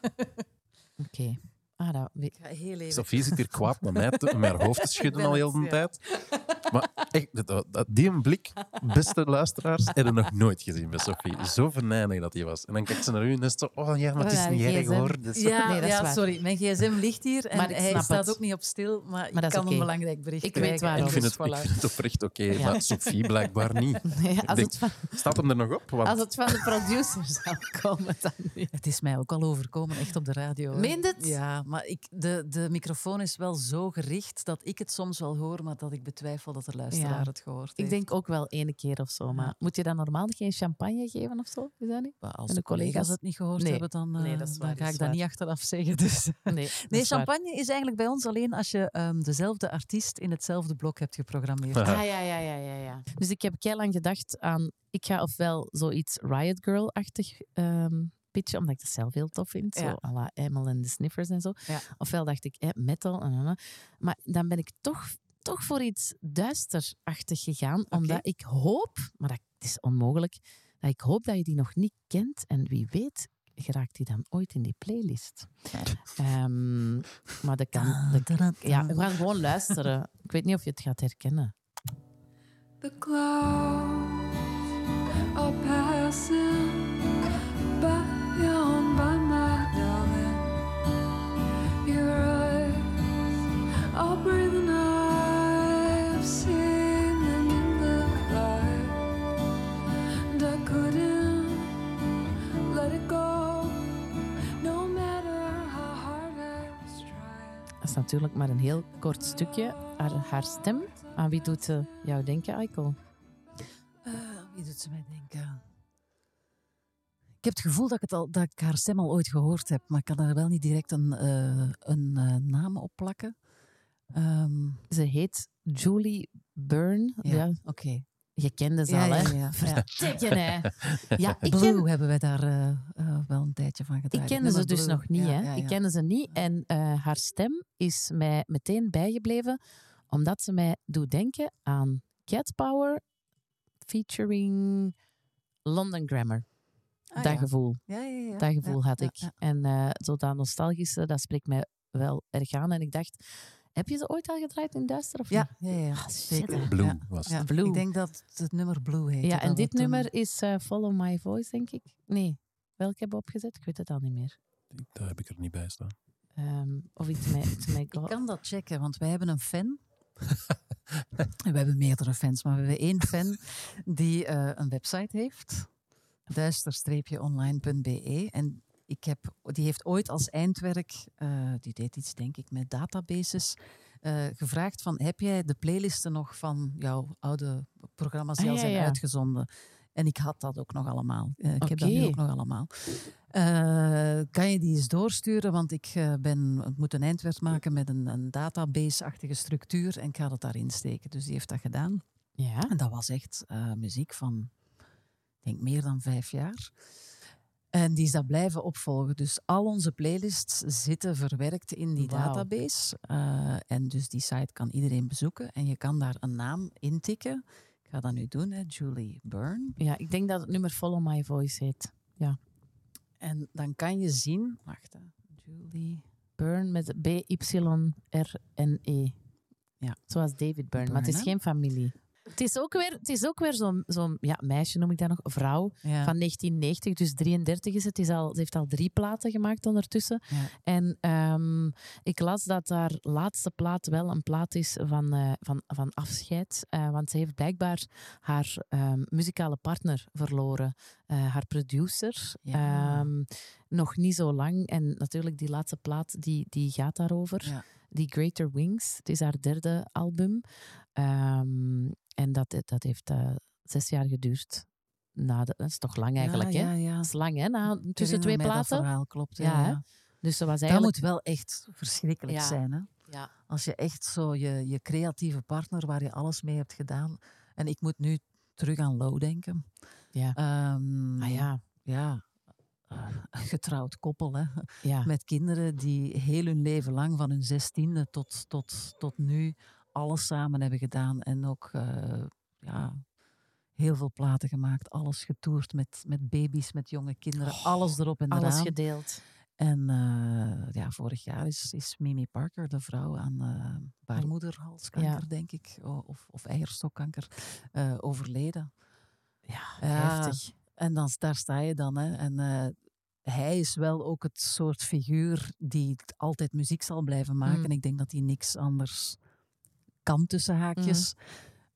Oké. Ah, dat, we- Ik ga heel even... Sofie zit hier kwaad naar mij te, met haar hoofd te schudden al heel de ja. tijd. Maar echt, die een blik, beste luisteraars, hebben nog nooit gezien bij Sofie. Zo venijnig dat hij was. En dan kijkt ze naar u en is zo, oh ja, maar het is Oh ja, niet erg hoor. Ja, Nee, dat is ja waar. sorry. Mijn gsm ligt hier en Maar hij staat het. ook niet op stil, maar, Maar ik dat kan een belangrijk bericht Ik weet waarom. Ik vind, het, ik voilà. vind het oprecht oké, Ja. maar Sofie blijkbaar niet. Nee, als, denk- het van, Staat hem er nog op? Want als het van de producer zou komen, dan niet. Het is mij ook al overkomen, echt op de radio. Meent het? Ja, maar ik, de, de microfoon is wel zo gericht dat ik het soms wel hoor, maar dat ik betwijfel dat de luisteraar Ja. het gehoord Ik heeft. denk ook wel ene keer of zo. Maar Ja. moet je dan normaal geen champagne geven of zo? Is dat niet? Maar als en de de collega's collega's het niet gehoord Nee. hebben, dan, Nee, eh, dat waar, dan ga ik dat niet achteraf zeggen. Dus. Nee, Nee, waar. champagne is eigenlijk bij ons alleen als je ehm, dezelfde artiest in hetzelfde blok hebt geprogrammeerd. Ah. Ja, ja, ja, ja, ja. Dus ik heb heel lang gedacht aan... Ik ga ofwel zoiets Riot Girl-achtig ehm pitchen, omdat ik dat zelf heel tof vind. Zo à la Emil en de Sniffers en zo. Ja. Ofwel dacht ik eh, metal. en, en, en. Maar dan ben ik toch, toch voor iets duisterachtig gegaan. Omdat ik hoop, maar dat is onmogelijk, dat ik hoop dat je die nog niet kent. En wie weet geraakt die dan ooit in die playlist. Ehm, maar dat kan... dat- ja, we gaan gewoon luisteren. Ik weet niet of je het gaat herkennen. The clouds are passing natuurlijk maar een heel kort stukje. Haar, haar stem, aan wie doet ze jou denken, Aiko? Eh, wie doet ze mij denken? Ik heb het gevoel dat ik, het al, dat ik haar stem al ooit gehoord heb, maar ik kan er wel niet direct een, eh, een eh, naam op plakken. Ehm, Ze heet Julie Byrne. ja, Ja. oké. Je kende ze al, hè? ja, ja. Vertikken, hè? Ja, ik, Blue ken, hebben wij daar eh, eh, wel een tijdje van gedaan. ik kende ze dus nog niet, hè? Ik kende ze niet. En eh, haar stem is mij meteen bijgebleven, omdat ze mij doet denken aan Cat Power featuring London Grammar. Ah, dat gevoel. Ja, ja, ja. Dat gevoel had ik. En zo dat nostalgische, dat spreekt mij wel erg aan. En ik dacht, Heb je ze ooit al gedraaid in Duister? Of Ja, ja, Ah, zeker. Blue Ja. was het. Ja, Blue. Ik denk dat het nummer Blue heet. Ja, en dit nummer is eh, Follow My Voice, denk ik. Nee, welke hebben we opgezet? Ik weet het al niet meer. Daar heb ik er niet bij staan. Ehm, of iets met, iets met Ik kan dat checken, want wij hebben een fan. En we hebben meerdere fans, maar we hebben één fan die eh, een website heeft. duister-online.be. En ik heb, die heeft ooit als eindwerk, eh, die deed iets denk ik met databases, eh, gevraagd van heb jij de playlisten nog van jouw oude programma's die Ah, al zijn ja. uitgezonden? En ik had dat ook nog allemaal. Eh, ik heb dat nu ook nog allemaal. Kan je die eens doorsturen? Want ik ben, moet een eindwerk maken met een, een database-achtige structuur en ik ga dat daarin steken. Dus die heeft dat gedaan. Ja. En dat was echt muziek van, ik denk, meer dan vijf jaar. En die is dat blijven opvolgen. Dus al onze playlists zitten verwerkt in die database. Eh, en dus die site kan iedereen bezoeken. En je kan daar een naam intikken. Ik ga dat nu doen, hè. Julie Byrne. ja, ik denk dat het nummer Follow My Voice heet. En dan kan je zien... Wacht, hè. Julie... Burn met B-Y-R-N-E. Ja. Zoals David Byrne, maar het is Byrne, geen familie. Het is ook weer, het is ook weer zo'n zo'n ja, meisje, noem ik dat nog, vrouw Ja. van 1990, dus 33 is het. het is al, ze heeft al drie platen gemaakt ondertussen. Ja. En ehm, ik las dat haar laatste plaat wel een plaat is van, eh, van, van afscheid. eh, want ze heeft blijkbaar haar ehm, muzikale partner verloren. eh, haar producer. Ja. Ehm, nog niet zo lang. En natuurlijk, die laatste plaat die, die gaat daarover. Die Greater Wings. Het is haar derde album. Ehm, en dat, dat heeft eh, zes jaar geduurd. Na de, dat is toch lang eigenlijk, ja, hè? Ja, ja. Dat is lang, hè? Na, tussen twee mij Dat platen. verhaal klopt. Ja. Dus ze was Dat eigenlijk... moet wel echt verschrikkelijk zijn. Hè? Ja. Als je echt zo je, je creatieve partner waar je alles mee hebt gedaan. En ik moet nu terug aan Low denken. Ja. Ehm, Ah ja, ja, eh, een getrouwd koppel hè? ja. met kinderen die heel hun leven lang, van hun zestiende tot, tot, tot nu, alles samen hebben gedaan. En ook eh, ja, heel veel platen gemaakt, alles getoerd met, met baby's, met jonge kinderen, alles erop en Oh, Alles eraan. gedeeld. En eh, ja, vorig jaar is, is Mimi Parker, de vrouw aan eh baarmoederhalskanker, Ja. denk ik, of, of eierstokkanker, eh, overleden. Ja, heftig. En dan, daar sta je dan. Hè. En eh, hij is wel ook het soort figuur die altijd muziek zal blijven maken. Mm. Ik denk dat hij niks anders kan tussen haakjes.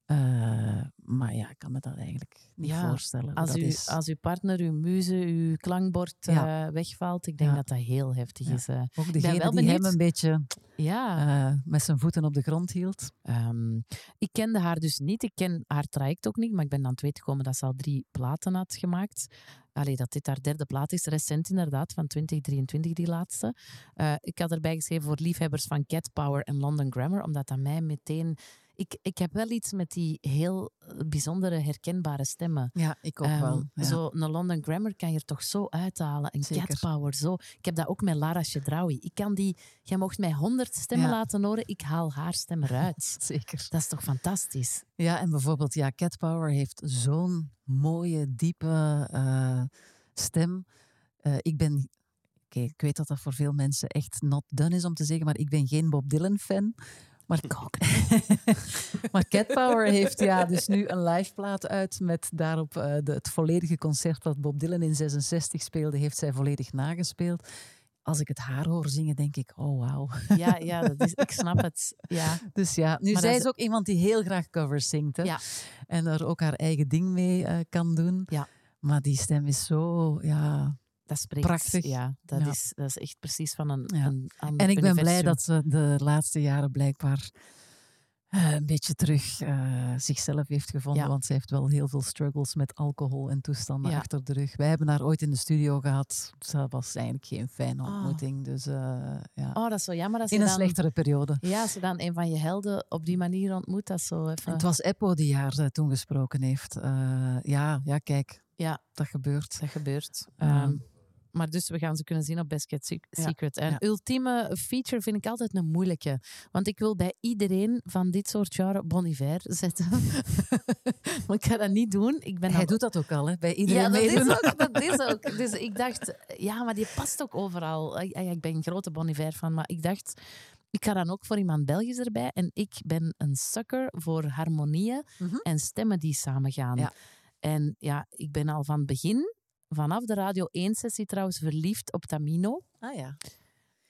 Eh, maar ja, ik kan me dat eigenlijk niet Ja, voorstellen. Als, dat u, is. als uw partner, uw muze, uw klankbord Ja. eh, wegvalt, ik denk Ja. dat dat heel heftig is. eh. ook degene wel die hem een beetje ja. met zijn voeten op de grond hield. Ehm, ik kende haar dus niet. Ik ken haar traject ook niet. Maar ik ben dan te weten gekomen dat ze al drie platen had gemaakt. Allee, dat dit haar derde plaat is. Recent inderdaad, van 2023 die laatste. Ik had erbij geschreven voor liefhebbers van Cat Power en London Grammar. Omdat dat mij meteen... Ik, ik heb wel iets met die heel eh, bijzondere, herkenbare stemmen. Ja, ik ook Ehm, wel. Ja. Zo, een London Grammar kan je er toch zo uithalen. En. Cat Power, zo. Ik heb dat ook met Lara Chedraoui. Ik kan die... Jij mocht mij honderd stemmen Ja. laten horen. Ik haal haar stem eruit. Zeker. Dat is toch fantastisch? Ja, en bijvoorbeeld, ja, Cat Power heeft zo'n mooie, diepe eh, stem. Eh, ik ben, ik weet dat dat voor veel mensen echt not done is om te zeggen, maar ik ben geen Bob Dylan fan. Maar, maar Cat Power heeft ja, dus nu een live plaat uit met daarop eh, de, het volledige concert wat Bob Dylan in 66 speelde, heeft zij volledig nagespeeld. Als ik het haar hoor zingen, denk ik, oh wauw. Ja, ja dat is, ik snap het. Ja. Dus ja, nu Maar zij dat is is- ook iemand die heel graag covers zingt. Hè? Ja. En daar ook haar eigen ding mee eh, kan doen. Ja. Maar die stem is zo, ja. Dat spreekt. Prachtig. Ja, dat, Ja. Is, dat is echt precies van een, Ja. een ander En ik ben blij dat ze de laatste jaren blijkbaar eh, een beetje terug eh, zichzelf heeft gevonden. Ja. Want ze heeft wel heel veel struggles met alcohol en toestanden Ja. achter de rug. Wij hebben haar ooit in de studio gehad. Dat was eigenlijk geen fijne Ah. ontmoeting. Dus eh, ja. Oh, dat is zo jammer je in een dan... slechtere periode. Ja, als je dan een van je helden op die manier ontmoet, dat is zo even... Het was Eppo die haar toen gesproken heeft. Ja, ja, kijk. Ja. Dat gebeurt. Dat gebeurt. Ehm, maar dus we gaan ze kunnen zien op Best Kept Ja, Secret. En ja. ultieme feature vind ik altijd een moeilijke. Want ik wil bij iedereen van dit soort genre Bon Iver zetten. maar ik ga dat niet doen. Ik ben Hij al- doet dat ook al, hè? Bij iedereen Ja, dat is, ook, dat is ook. Dus ik dacht, ja, maar die past ook overal. Ik ben een grote Bon Iver fan, maar ik dacht, ik ga dan ook voor iemand Belgisch erbij. En ik ben een sucker voor harmonieën Mhm. en stemmen die samengaan. Ja. En ja, ik ben al van het begin, vanaf de Radio 1-sessie trouwens, verliefd op Tamino. Ah ja.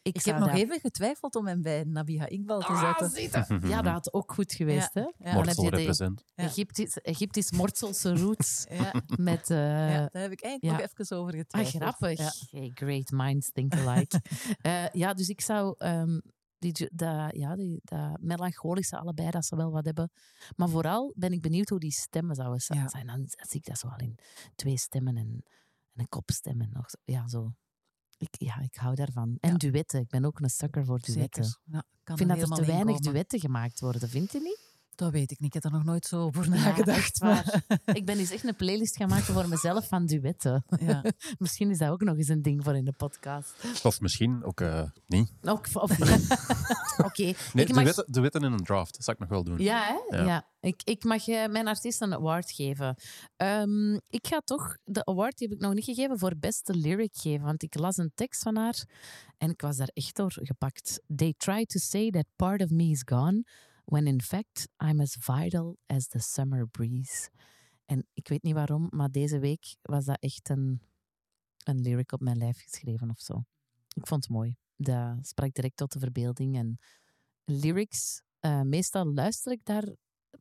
Ik, heb nog dat- even getwijfeld om hem bij Nabiha Iqbal te Ah, zetten. Ja, dat had ook goed geweest. Hè? Ja. Dan heb Morsel je de represent. Ja. Egyptisch, Egyptisch Mortselse roots Ja, met... eh, ja, daar heb ik eigenlijk ja. nog even over Ah, getwijfeld. grappig. Ja. Hey, great minds think alike. Eh, ja, dus ik zou ehm, die, dat, ja, die, dat melancholische allebei, dat ze wel wat hebben. Maar vooral ben ik benieuwd hoe die stemmen zouden Ja. zijn. Dan zie ik dat zo al in twee stemmen en, en een kopstem. En nog, zo- ja, zo. Ik, ja, ik hou daarvan. En Ja. duetten. Ik ben ook een sucker voor duetten. Ja, Ik vind dat er te weinig duetten gemaakt worden, vind je niet? Dat weet ik niet. Ik heb er nog nooit zo over nagedacht. maar, Ik ben eens echt een playlist gaan maken voor mezelf van duetten. ja. Misschien is dat ook nog eens een ding voor in de podcast. Of misschien ook eh, niet. Ook, of niet. Oké. Nee, mag- wetten in een draft, dat zou ik nog wel doen. Ja, hè? Ja. Ja. Ik, ik mag eh, mijn artiest een award geven. Ehm, ik ga toch de award, die heb ik nog niet gegeven, voor beste lyric geven. Want ik las een tekst van haar en ik was daar echt door gepakt. They try to say that part of me is gone, when in fact I'm as vital as the summer breeze. En ik weet niet waarom, maar deze week was dat echt een, een lyric op mijn lijf geschreven of zo. Ik vond het mooi. Dat sprak direct tot de verbeelding. En lyrics, eh, meestal luister ik daar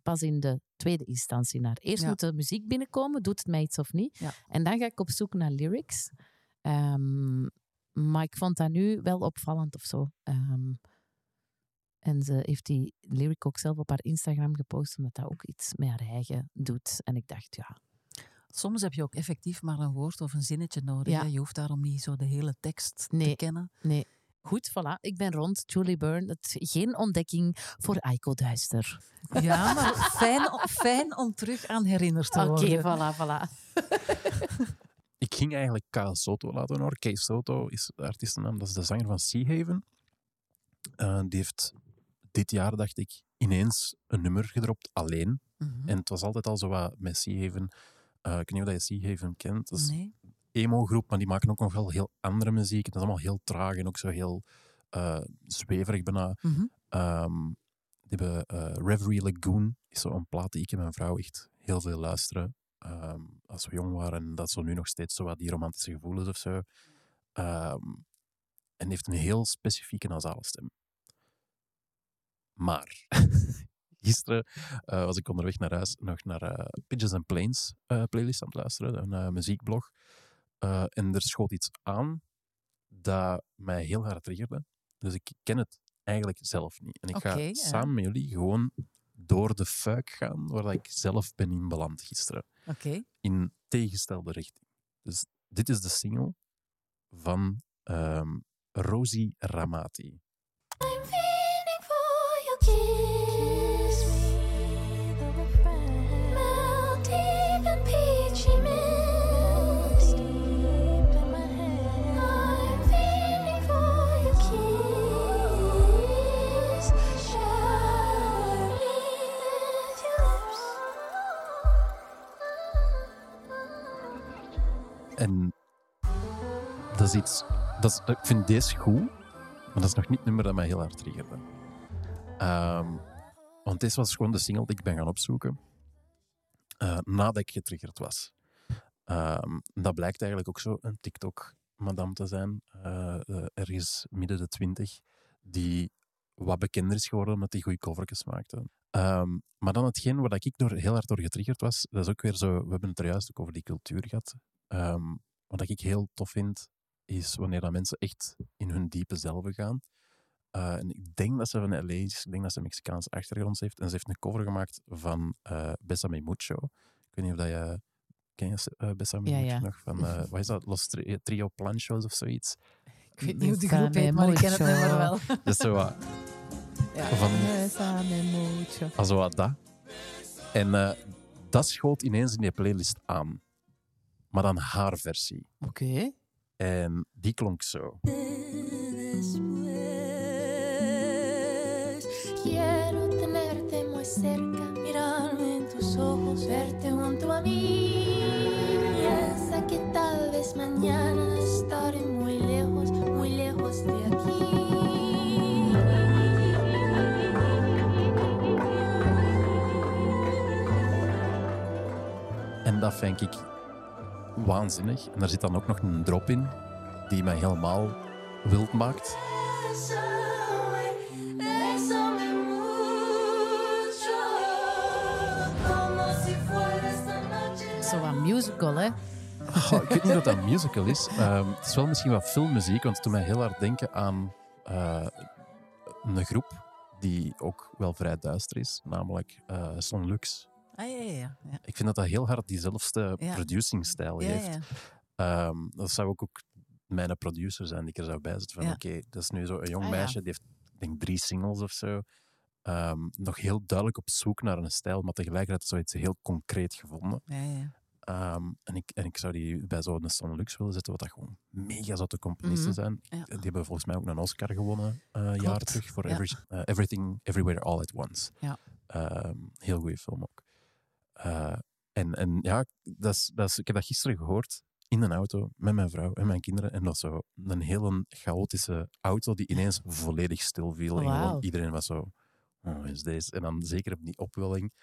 pas in de tweede instantie naar. Eerst Ja. moet de muziek binnenkomen, doet het mij iets of niet. Ja. En dan ga ik op zoek naar lyrics. Ehm, maar ik vond dat nu wel opvallend of zo. Ehm, en ze heeft die lyric ook zelf op haar Instagram gepost, omdat dat ook iets met haar eigen doet. En ik dacht, ja, Soms heb je ook effectief maar een woord of een zinnetje nodig. Ja. Je hoeft daarom niet zo de hele tekst te Nee. kennen. nee. Goed, voilà. Ik ben rond. Julie Byrne. Het, geen ontdekking voor Aiko Duister. Ja, maar fijn, fijn om terug aan herinnerd te Oké, worden. voilà, voilà. Ik ging eigenlijk K. Soto laten horen. K. Soto is de artiestennaam, dat is de zanger van Sea Haven. Eh, die heeft dit jaar, dacht ik, ineens een nummer gedropt, alleen. Mhm. En het was altijd al zo wat met Sea Haven. Eh, ik weet niet of je Sea Haven kent. Dat is Nee. emo-groep, maar die maken ook nog wel heel andere muziek. Het is allemaal heel traag en ook zo heel eh, zweverig bijna. Mhm. Ehm, die hebben eh, Reverie Lagoon, is zo'n plaat die ik en mijn vrouw echt heel veel luisteren. Ehm, als we jong waren en dat zo nu nog steeds zo wat die romantische gevoelens of zo. Ehm, en heeft een heel specifieke nasale stem. Maar gisteren eh, was ik onderweg naar huis nog naar eh Pigeons and Planes eh, playlist aan het luisteren, een muziekblog. Eh, en er schoot iets aan dat mij heel hard triggerde. Dus ik ken het eigenlijk zelf niet. En ik ga samen met jullie gewoon door de fuik gaan waar dat ik zelf ben in beland gisteren. Oké. In tegengestelde richting. Dus dit is de single van ehm, Rosie Ramati. En dat is iets... Dat is, ik vind deze goed, maar dat is nog niet het nummer dat mij heel hard triggerde. Ehm, want deze was gewoon de single die ik ben gaan opzoeken eh, nadat ik getriggerd was. Ehm, dat blijkt eigenlijk ook zo een TikTok-madame te zijn, eh, eh, ergens midden de twintig, die wat bekender is geworden omdat die goede covertjes maakte. Ehm, maar dan hetgeen waar ik door, heel hard door getriggerd was, dat is ook weer zo, we hebben het er juist ook over die cultuur gehad. Ehm, wat ik heel tof vind, is wanneer dat mensen echt in hun diepe zelven gaan. Eh, en ik denk dat ze van LA is, ik denk dat ze Mexicaanse achtergrond heeft. En ze heeft een cover gemaakt van eh Besame Mucho. Ik weet niet of dat je... Ken je uh, Besame Ja, Mucho ja. nog? Van, eh, wat is dat? Los Tri- Trio Planchos of zoiets? Ik weet niet hoe de Besame groep heet, maar ik ken het nummer wel. Dat is zo wat... Ja. Van, Besame mucho. als zo wat dat. En eh, dat schoot ineens in die playlist aan. Maar dan haar versie. Oké. En die klonk zo quiero tenerte muy cerca, mirarme en tus ojos, verte junto a mí. Piensa que tal vez mañana estaré muy lejos, muy lejos de aquí. En dat vind ik waanzinnig. En daar zit dan ook nog een drop in, die mij helemaal wild maakt. Zo wat musical, hè? Goh, ik weet niet of dat een musical is. Ehm, het is wel misschien wat filmmuziek, want het doet mij heel hard denken aan eh, een groep die ook wel vrij duister is, namelijk eh Son Lux. Ah, ja, ja, ja. Ik vind dat dat heel hard diezelfde Ja. producingstijl Ja, heeft. Ehm, dat zou ook, ook mijn producer zijn die ik er zou bij zetten. Van oké, dat is nu zo een jong Ah, meisje, die heeft ik denk drie singles of zo. Ehm, nog heel duidelijk op zoek naar een stijl, maar tegelijkertijd zoiets heel concreet gevonden. ja, ja. Ehm, en, ik, en ik zou die bij zo'n Son Lux willen zetten, wat dat gewoon mega zotte componisten Mhm. zijn. Ja. Die hebben volgens mij ook een Oscar gewonnen een jaar terug voor ja. Every- eh, Everything, Everywhere, All at Once. Ja. Ehm, heel goede film ook. Eh, en, en ja, dat is, dat is, ik heb dat gisteren gehoord in een auto met mijn vrouw en mijn kinderen. En dat was zo een hele chaotische auto die ineens volledig stil viel. En gewoon iedereen was zo, oh, is deze? En dan zeker op die opwelling.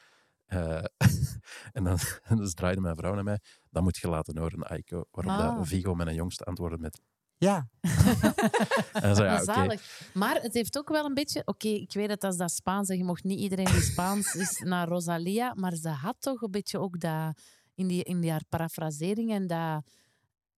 Eh, en dan dus draaide mijn vrouw naar mij. Dat moet je laten horen, Aiko. Waarop Ah. dat Vigo, mijn jongste, antwoordde met ja. en dan zei ja, oké. Zalig. Maar het heeft ook wel een beetje... Oké, ik weet dat dat is dat Spaans en je mocht niet iedereen die Spaans is naar Rosalia, maar ze had toch een beetje ook dat... In, die, in die haar parafrasering en dat...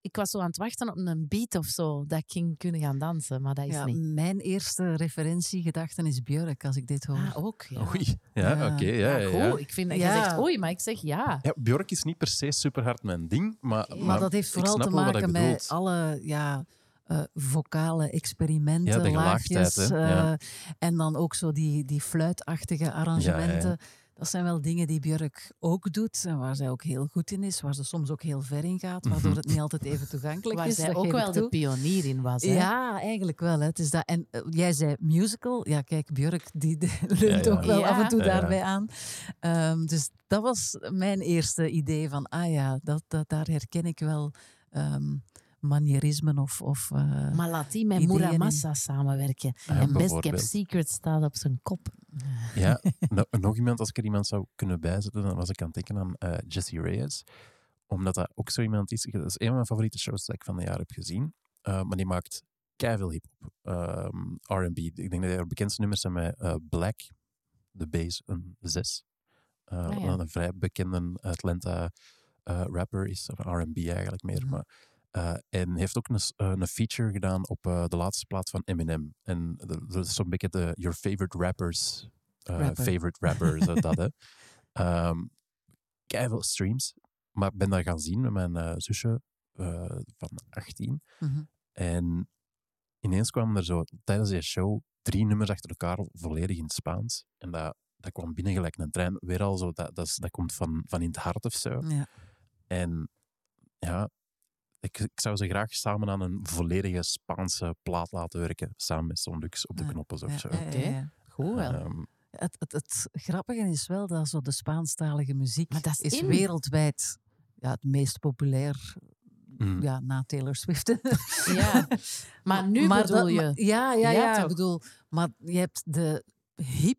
Ik was zo aan het wachten op een beat of zo, dat ik ging kunnen gaan dansen, maar dat is Ja, niet. mijn eerste referentiegedachte is Björk, als ik dit hoor. Ah, ook, ja. Oei. Ja, Ja. oké. ja, ja, ik vind je zegt oei, maar ik zeg ja. Ja, Björk is niet per se super hard mijn ding, maar, maar dat heeft vooral te maken met alle ja, eh, vocale experimenten, Ja, laagjes. hè, ja. eh, en dan ook zo die, die fluitachtige arrangementen. Dat zijn wel dingen die Björk ook doet en waar zij ook heel goed in is, waar ze soms ook heel ver in gaat, waardoor Mhm. het niet altijd even toegankelijk Waar is. zij dat ook wel de pionier in was. Hè? Ja, eigenlijk wel. Hè. Het is dat. En eh, jij zei musical. Ja, kijk, Björk die, die leunt Ja, ja. ook wel Ja. af en toe daarbij aan. Ehm, dus dat was mijn eerste idee van, ah ja, dat, dat, daar herken ik wel ehm manierismen of... of eh, Maar laat die met in. Muramasa samenwerken. Ja, en Best Kept. Secret staat op zijn kop. Ja, no- nog iemand, als ik er iemand zou kunnen bijzetten, dan was ik aan het denken aan eh, Jesse Reyes. Omdat dat ook zo iemand is. Dat is een van mijn favoriete shows dat ik van het jaar heb gezien. Uh, maar die maakt keiveel hip-hop. Um, RB. Ik denk dat haar bekendste nummers zijn met uh, Black, de bass, een 6. Uh, ja. Een vrij bekende Atlanta rapper is, of RB eigenlijk meer. Mhm. Maar, uh, en heeft ook een, uh, een feature gedaan op uh, de laatste plaat van Eminem. En dat is zo'n beetje de Your Favorite Rappers, uh, Rapper. Favorite Rappers, dat hè. Um, keiveel streams. Maar ik ben dat gaan zien met mijn zusje van 18. mhm. En ineens kwamen er zo tijdens die show drie nummers achter elkaar volledig in het Spaans. En dat, dat kwam binnen gelijk een trein. Weer al zo, dat, dat, is- dat komt van, van in het hart of zo. ja. En ja, ik, ik zou ze graag samen aan een volledige Spaanse plaat laten werken. Samen met Son Lux op de Ja, knoppen of zo. Oké. ja. Goed wel. Ehm, Het, het, het grappige is wel dat zo de Spaanstalige muziek Maar dat is is in. wereldwijd ja, het meest populair mm. ja, na Taylor Swift. Ja. Maar nu bedoel dat- je... maar- ja, ja, Ja, ik bedoel, maar je hebt de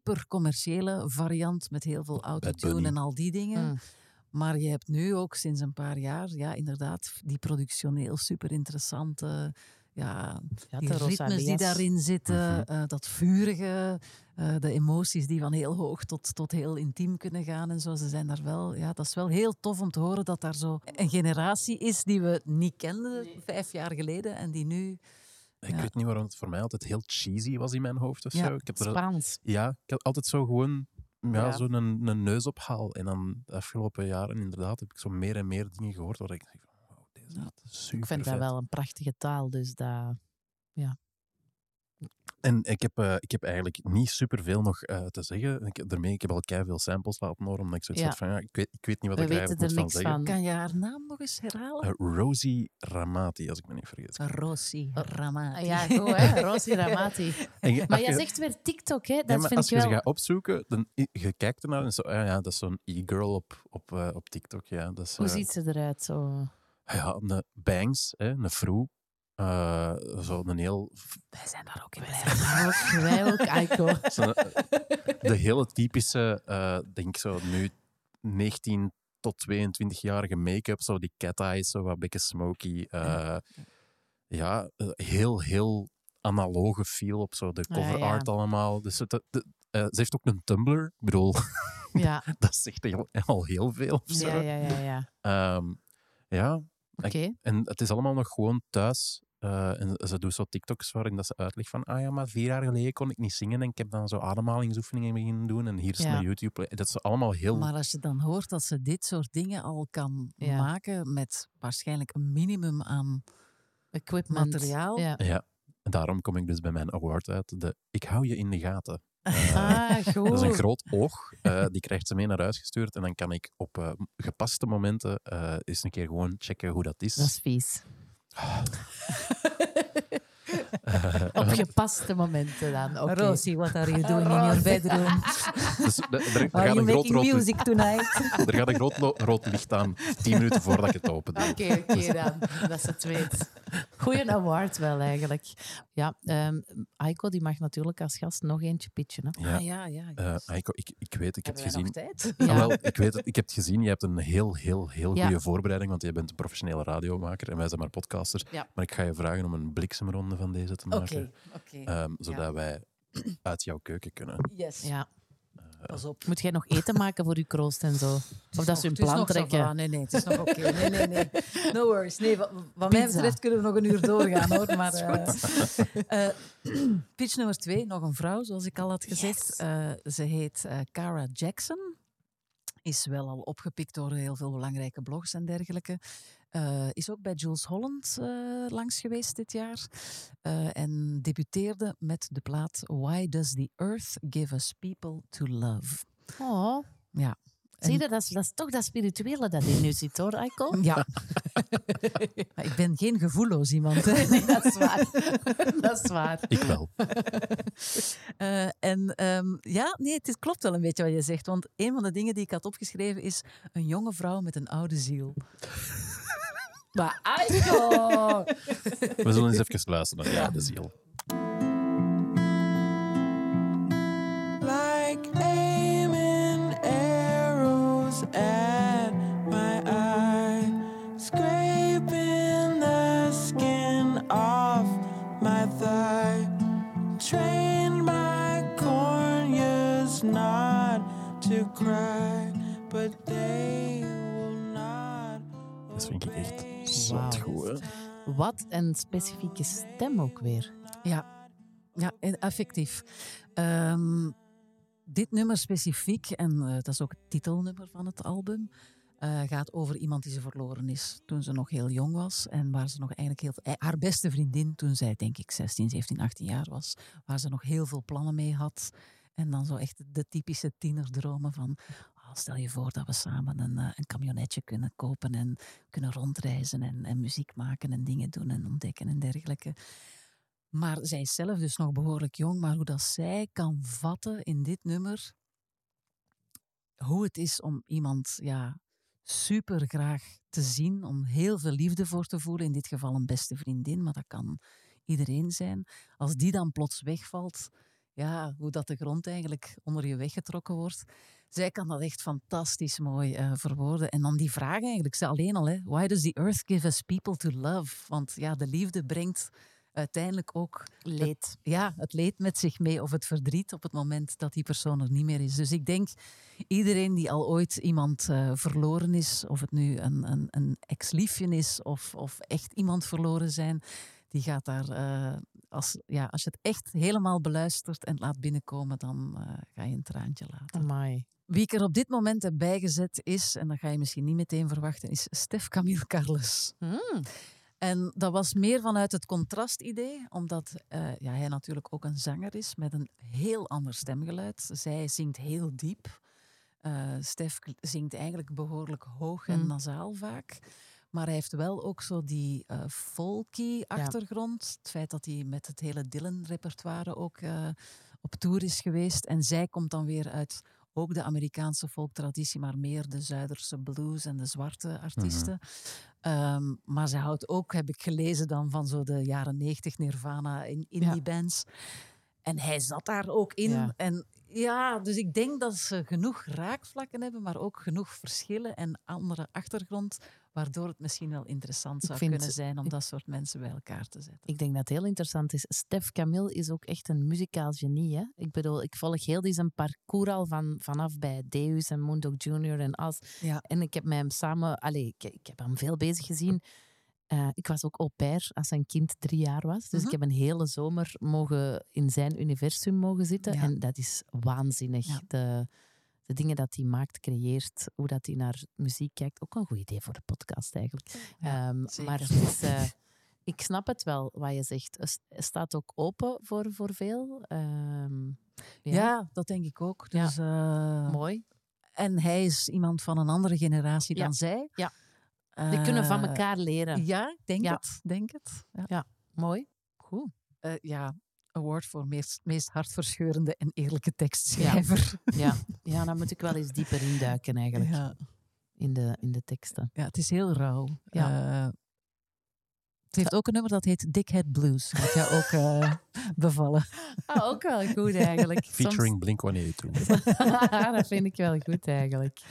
hypercommerciële variant met heel veel autotune en al die dingen. Mm. Maar je hebt nu ook sinds een paar jaar, ja, inderdaad, die productioneel super interessante, ja, Ja, die de ritmes die daarin zitten, Mhm. eh, dat vurige, eh, de emoties die van heel hoog tot, tot heel intiem kunnen gaan en zo. Ze zijn daar wel, ja, dat is wel heel tof om te horen dat daar zo een generatie is die we niet kenden vijf jaar geleden en die nu Ik Ja. weet niet waarom het voor mij altijd heel cheesy was in mijn hoofd of Ja, zo. Ik heb er, Spaans. ja, ik had altijd zo gewoon ja, Ja. zo'n een, een neusophaal. En dan de afgelopen jaren inderdaad heb ik zo meer en meer dingen gehoord waar ik denk van, wow, deze Ja. is super Ik vind dat wel een prachtige taal, dus dat... En ik heb, eh, ik heb eigenlijk niet superveel nog eh, te zeggen. Ik, daarmee, ik heb al veel samples laten horen, omdat ik zoiets Ja. had van, ja, ik weet, ik weet niet wat We ik eigenlijk er moet van niks zeggen. van. Kan je haar naam nog eens herhalen? Eh, Rosie Ramati, als ik me niet vergis. Rossi Ramati. Ah, Ja, goed hè, Rosie Ramati. Je- Maar jij zegt weer TikTok, hè? Dat ja, maar vind als ik je ze wel... gaat opzoeken, dan je kijkt ernaar en zo, ah ja, dat is zo'n e-girl op, op, op TikTok. Ja, dat is, Hoe ziet ze eruit? Zo? ja, een bangs, hè, een froe. Eh zo een heel, Wij zijn daar ook in Wij blij. zijn ook, wij ook, Aiko. zo, de hele typische, eh denk zo nu 19 tot 22-jarige make-up, zo die cat eyes, zo wat beetje smoky. eh, ja, eh, heel, heel analoge feel op zo de Ja, cover ja. art allemaal. Dus het, eh, ze heeft ook een Tumblr. Ik bedoel, Ja, dat zegt heel- al heel veel. Of zo. ja, ja, ja. ja. Ehm, ja, Oké. en het is allemaal nog gewoon thuis. Eh, en ze doet zo TikToks waarin dat ze uitlegt van ah ja, maar vier jaar geleden kon ik niet zingen en ik heb dan zo ademhalingsoefeningen beginnen doen en hier is Ja. mijn YouTube. Dat is allemaal heel... Maar als je dan hoort dat ze dit soort dingen al kan Ja. maken met waarschijnlijk een minimum aan Equipment. materiaal. Ja. Ja, en daarom kom ik dus bij mijn award uit. De Ik hou je in de gaten. Eh, Ah, goed. Dat is een groot oog. eh, die krijgt ze mee naar huis gestuurd. En dan kan ik op eh, gepaste momenten eh, eens een keer gewoon checken hoe dat is. Dat is vies. Op gepaste momenten dan. Oké. Rosie, what are you doing in your bedroom? dus er, er- er Are gaat you een groot making rood, music tonight? er gaat een groot rood licht aan. Tien minuten voordat ik het open doe. Oké, oké dan. Dat ze het weet. Goeie award wel eigenlijk. Ja, ehm Aiko die mag natuurlijk als gast nog eentje pitchen. Hè. Ja. Ah, ja, ja. Eh, Aiko, ik, ik weet, ik heb het gezien. nog tijd? Ah, Ja. wel, ik weet het, ik heb het gezien. Je hebt een heel, heel, heel Ja. goede voorbereiding, want je bent een professionele radiomaker en wij zijn maar podcasters. Ja. Maar ik ga je vragen om een bliksemronde van deze te Oké, maken, oké. ehm, zodat wij uit jouw keuken kunnen. Yes. Ja. Pas op. Moet jij nog eten maken voor je kroost en zo? Of dat ze hun is plan trekken? Nee, nee, het is nog oké. Nee, nee, nee. No worries. Nee, wat, wat mij betreft kunnen we nog een uur doorgaan, hoor. Maar, eh, eh, pitch nummer twee, nog een vrouw, zoals ik al had gezegd. Yes. Eh, ze heet Cara Jackson. Is wel al opgepikt door heel veel belangrijke blogs en dergelijke. Eh, is ook bij Jules Holland eh, langs geweest dit jaar. Eh, en debuteerde met de plaat Why Does the Earth Give Us People to Love? Oh. Ja. Zie je, dat is, dat is toch dat spirituele dat in nu zit, hoor, Aiko? Ja. Maar ik ben geen gevoelloos iemand. hè. Nee, dat is waar. dat is waar. Ik wel. Eh, en ehm, ja, nee, het is- klopt wel een beetje wat je zegt. Want een van de dingen die ik had opgeschreven is een jonge vrouw met een oude ziel. Maar Aiko! We zullen eens even luisteren naar ja, de ziel. like aiming arrows at my eye, scraping the skin off my thigh. Trained my corneas not to cry, but they will not. Dat vind ik echt zot goed. hè. Wat een specifieke stem ook weer. Ja, ja en effectief. Ehm, dit nummer specifiek, en eh, dat is ook het titelnummer van het album, eh, gaat over iemand die ze verloren is toen ze nog heel jong was. En waar ze nog eigenlijk heel eh, Haar beste vriendin toen zij, denk ik, 16, 17, 18 jaar was. Waar ze nog heel veel plannen mee had. En dan zo echt de typische tienerdromen van... stel je voor dat we samen een, eh, een camionetje kunnen kopen en kunnen rondreizen en, en muziek maken en dingen doen en ontdekken en dergelijke. Maar zij is zelf dus nog behoorlijk jong, maar hoe dat zij kan vatten in dit nummer, hoe het is om iemand ja, super graag te zien, om heel veel liefde voor te voelen, in dit geval een beste vriendin, maar dat kan iedereen zijn. Als die dan plots wegvalt, ja, hoe dat de grond eigenlijk onder je weggetrokken wordt. Zij kan dat echt fantastisch mooi eh, verwoorden. En dan die vraag eigenlijk, ze alleen al, hè, why does the earth give us people to love? Want ja, de liefde brengt uiteindelijk ook Leed. ja, het leed met zich mee of het verdriet op het moment dat die persoon er niet meer is. Dus ik denk, iedereen die al ooit iemand eh, verloren is, of het nu een, een, een ex-liefje is of, of echt iemand verloren zijn, die gaat daar, eh, als, ja, als je het echt helemaal beluistert en laat binnenkomen, dan ga je een traantje laten. Amai. Wie ik er op dit moment heb bijgezet is, en dat ga je misschien niet meteen verwachten, is Stef Camille Carles. Hmm. En dat was meer vanuit het contrastidee, omdat eh, ja, hij natuurlijk ook een zanger is met een heel ander stemgeluid. Zij zingt heel diep. Eh Stef zingt eigenlijk behoorlijk hoog en Mm. nasaal vaak. Maar hij heeft wel ook zo die eh folky achtergrond. Het feit dat hij met het hele Dylan-repertoire ook op tour is geweest. En zij komt dan weer uit ook de Amerikaanse folktraditie, maar meer de Zuiderse blues en de zwarte artiesten. Ehm, maar ze houdt ook, heb ik gelezen dan, van zo de jaren negentig Nirvana in indie bands. En hij zat daar ook in. Ja. En Ja, dus ik denk dat ze genoeg raakvlakken hebben, maar ook genoeg verschillen en andere achtergrond, waardoor het misschien wel interessant zou vind- kunnen zijn om dat soort mensen bij elkaar te zetten. Ik denk dat het heel interessant is. Stef Camille is ook echt een muzikaal genie. Hè? Ik bedoel, ik volg heel die zijn parcours al van, vanaf bij Deus en Moondog Junior en As. Ja. En ik heb met hem samen... Allee, ik, ik heb hem veel bezig gezien. Eh, ik was ook au pair als zijn kind drie jaar was. Dus Mhm. ik heb een hele zomer mogen in zijn universum mogen zitten. Ja. En dat is waanzinnig. Ja. De, de dingen dat hij maakt, creëert, hoe dat hij naar muziek kijkt. Ook een goed idee voor de podcast eigenlijk. Ja, Ehm, maar het is, eh, ik snap het wel wat je zegt. Het staat ook open voor, voor veel. Ehm, Ja. dat denk ik ook. Ja. Dus, eh, mooi. en hij is iemand van een andere generatie dan zij. Ja. Die kunnen van Eh, elkaar leren. Ja, denk het. Denk het. Ja. Mooi. Goed. Ja, award voor meest, meest hartverscheurende en eerlijke tekstschrijver. Ja. ja, dan moet ik wel eens dieper induiken eigenlijk. Ja. In, de, in de teksten. Ja, het is heel rauw. Ja. Eh, het heeft ook een nummer dat heet Dickhead Blues. Dat jou ook eh, bevallen. Ah, ook wel goed eigenlijk. Featuring Blink-182. Soms- dat vind ik wel goed eigenlijk.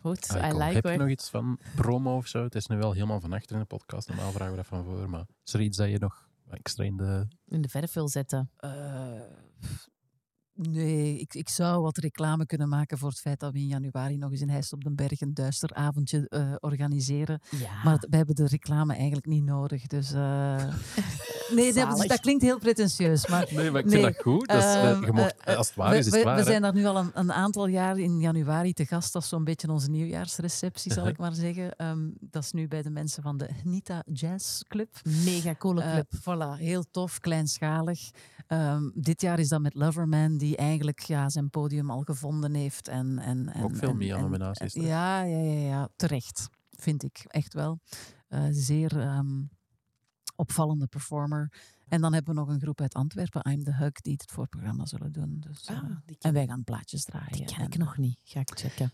Goed, Ah, I kom, like heb je nog iets van promo of zo? Het is nu wel helemaal van achter in de podcast. Normaal vragen we dat van voor. Maar is er iets dat je nog extra in de... In de verf wil zetten. Eh, nee, ik, ik zou wat reclame kunnen maken voor het feit dat we in januari nog eens in Heist op den Berg een duister avondje eh, organiseren. Ja. Maar we hebben de reclame eigenlijk niet nodig. Dus, eh, nee, dat, Zalig. dat klinkt heel pretentieus. Maar Nee, maar ik Nee, vind dat goed. Dat is, eh, ehm, je mocht, eh, als het waar we, is, is we- het waar. we hè. zijn daar nu al een, een aantal jaar in januari te gast. Dat is zo'n beetje onze nieuwjaarsreceptie, zal ik maar zeggen. Ehm, dat is nu bij de mensen van de Nita Jazz Club. Mega coole club. voilà, heel tof, kleinschalig. Ehm, dit jaar is dat met Loverman, die eigenlijk ja, zijn podium al gevonden heeft. En, en, en, Ook veel meer nominaties. Ja, ja, ja, ja, terecht, vind ik. Echt wel. Eh, zeer ehm, opvallende performer. En dan hebben we nog een groep uit Antwerpen, I'm the Hug, die het voorprogramma zullen doen. Dus, eh, Ah, die en wij gaan plaatjes draaien. die ken ik nog niet. Ga ik checken.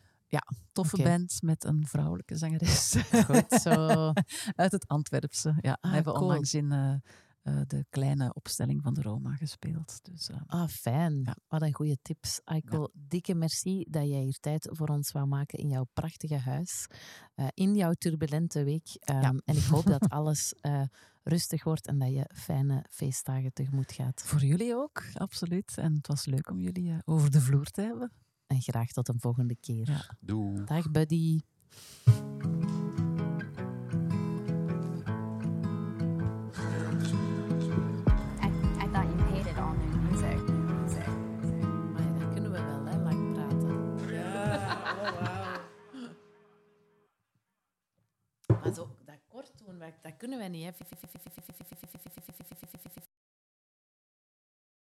Toffe Oké. band met een vrouwelijke zangeres. Goed, zo. uit het Antwerpse. Ja, Ah, hebben cool. onlangs in eh, eh, de kleine opstelling van de Roma gespeeld. Dus, eh, Ah, fijn. Ja. Wat een goede tips. Aiko, dikke merci dat jij hier tijd voor ons wou maken in jouw prachtige huis. eh, in jouw turbulente week. Ehm, En ik hoop dat alles eh, rustig wordt en dat je fijne feestdagen tegemoet gaat. voor jullie ook, absoluut. En het was leuk om jullie eh, over de vloer te hebben. En graag tot een volgende keer. Ja. Doei. Dag, buddy. Dat dat kunnen wij niet. Hè.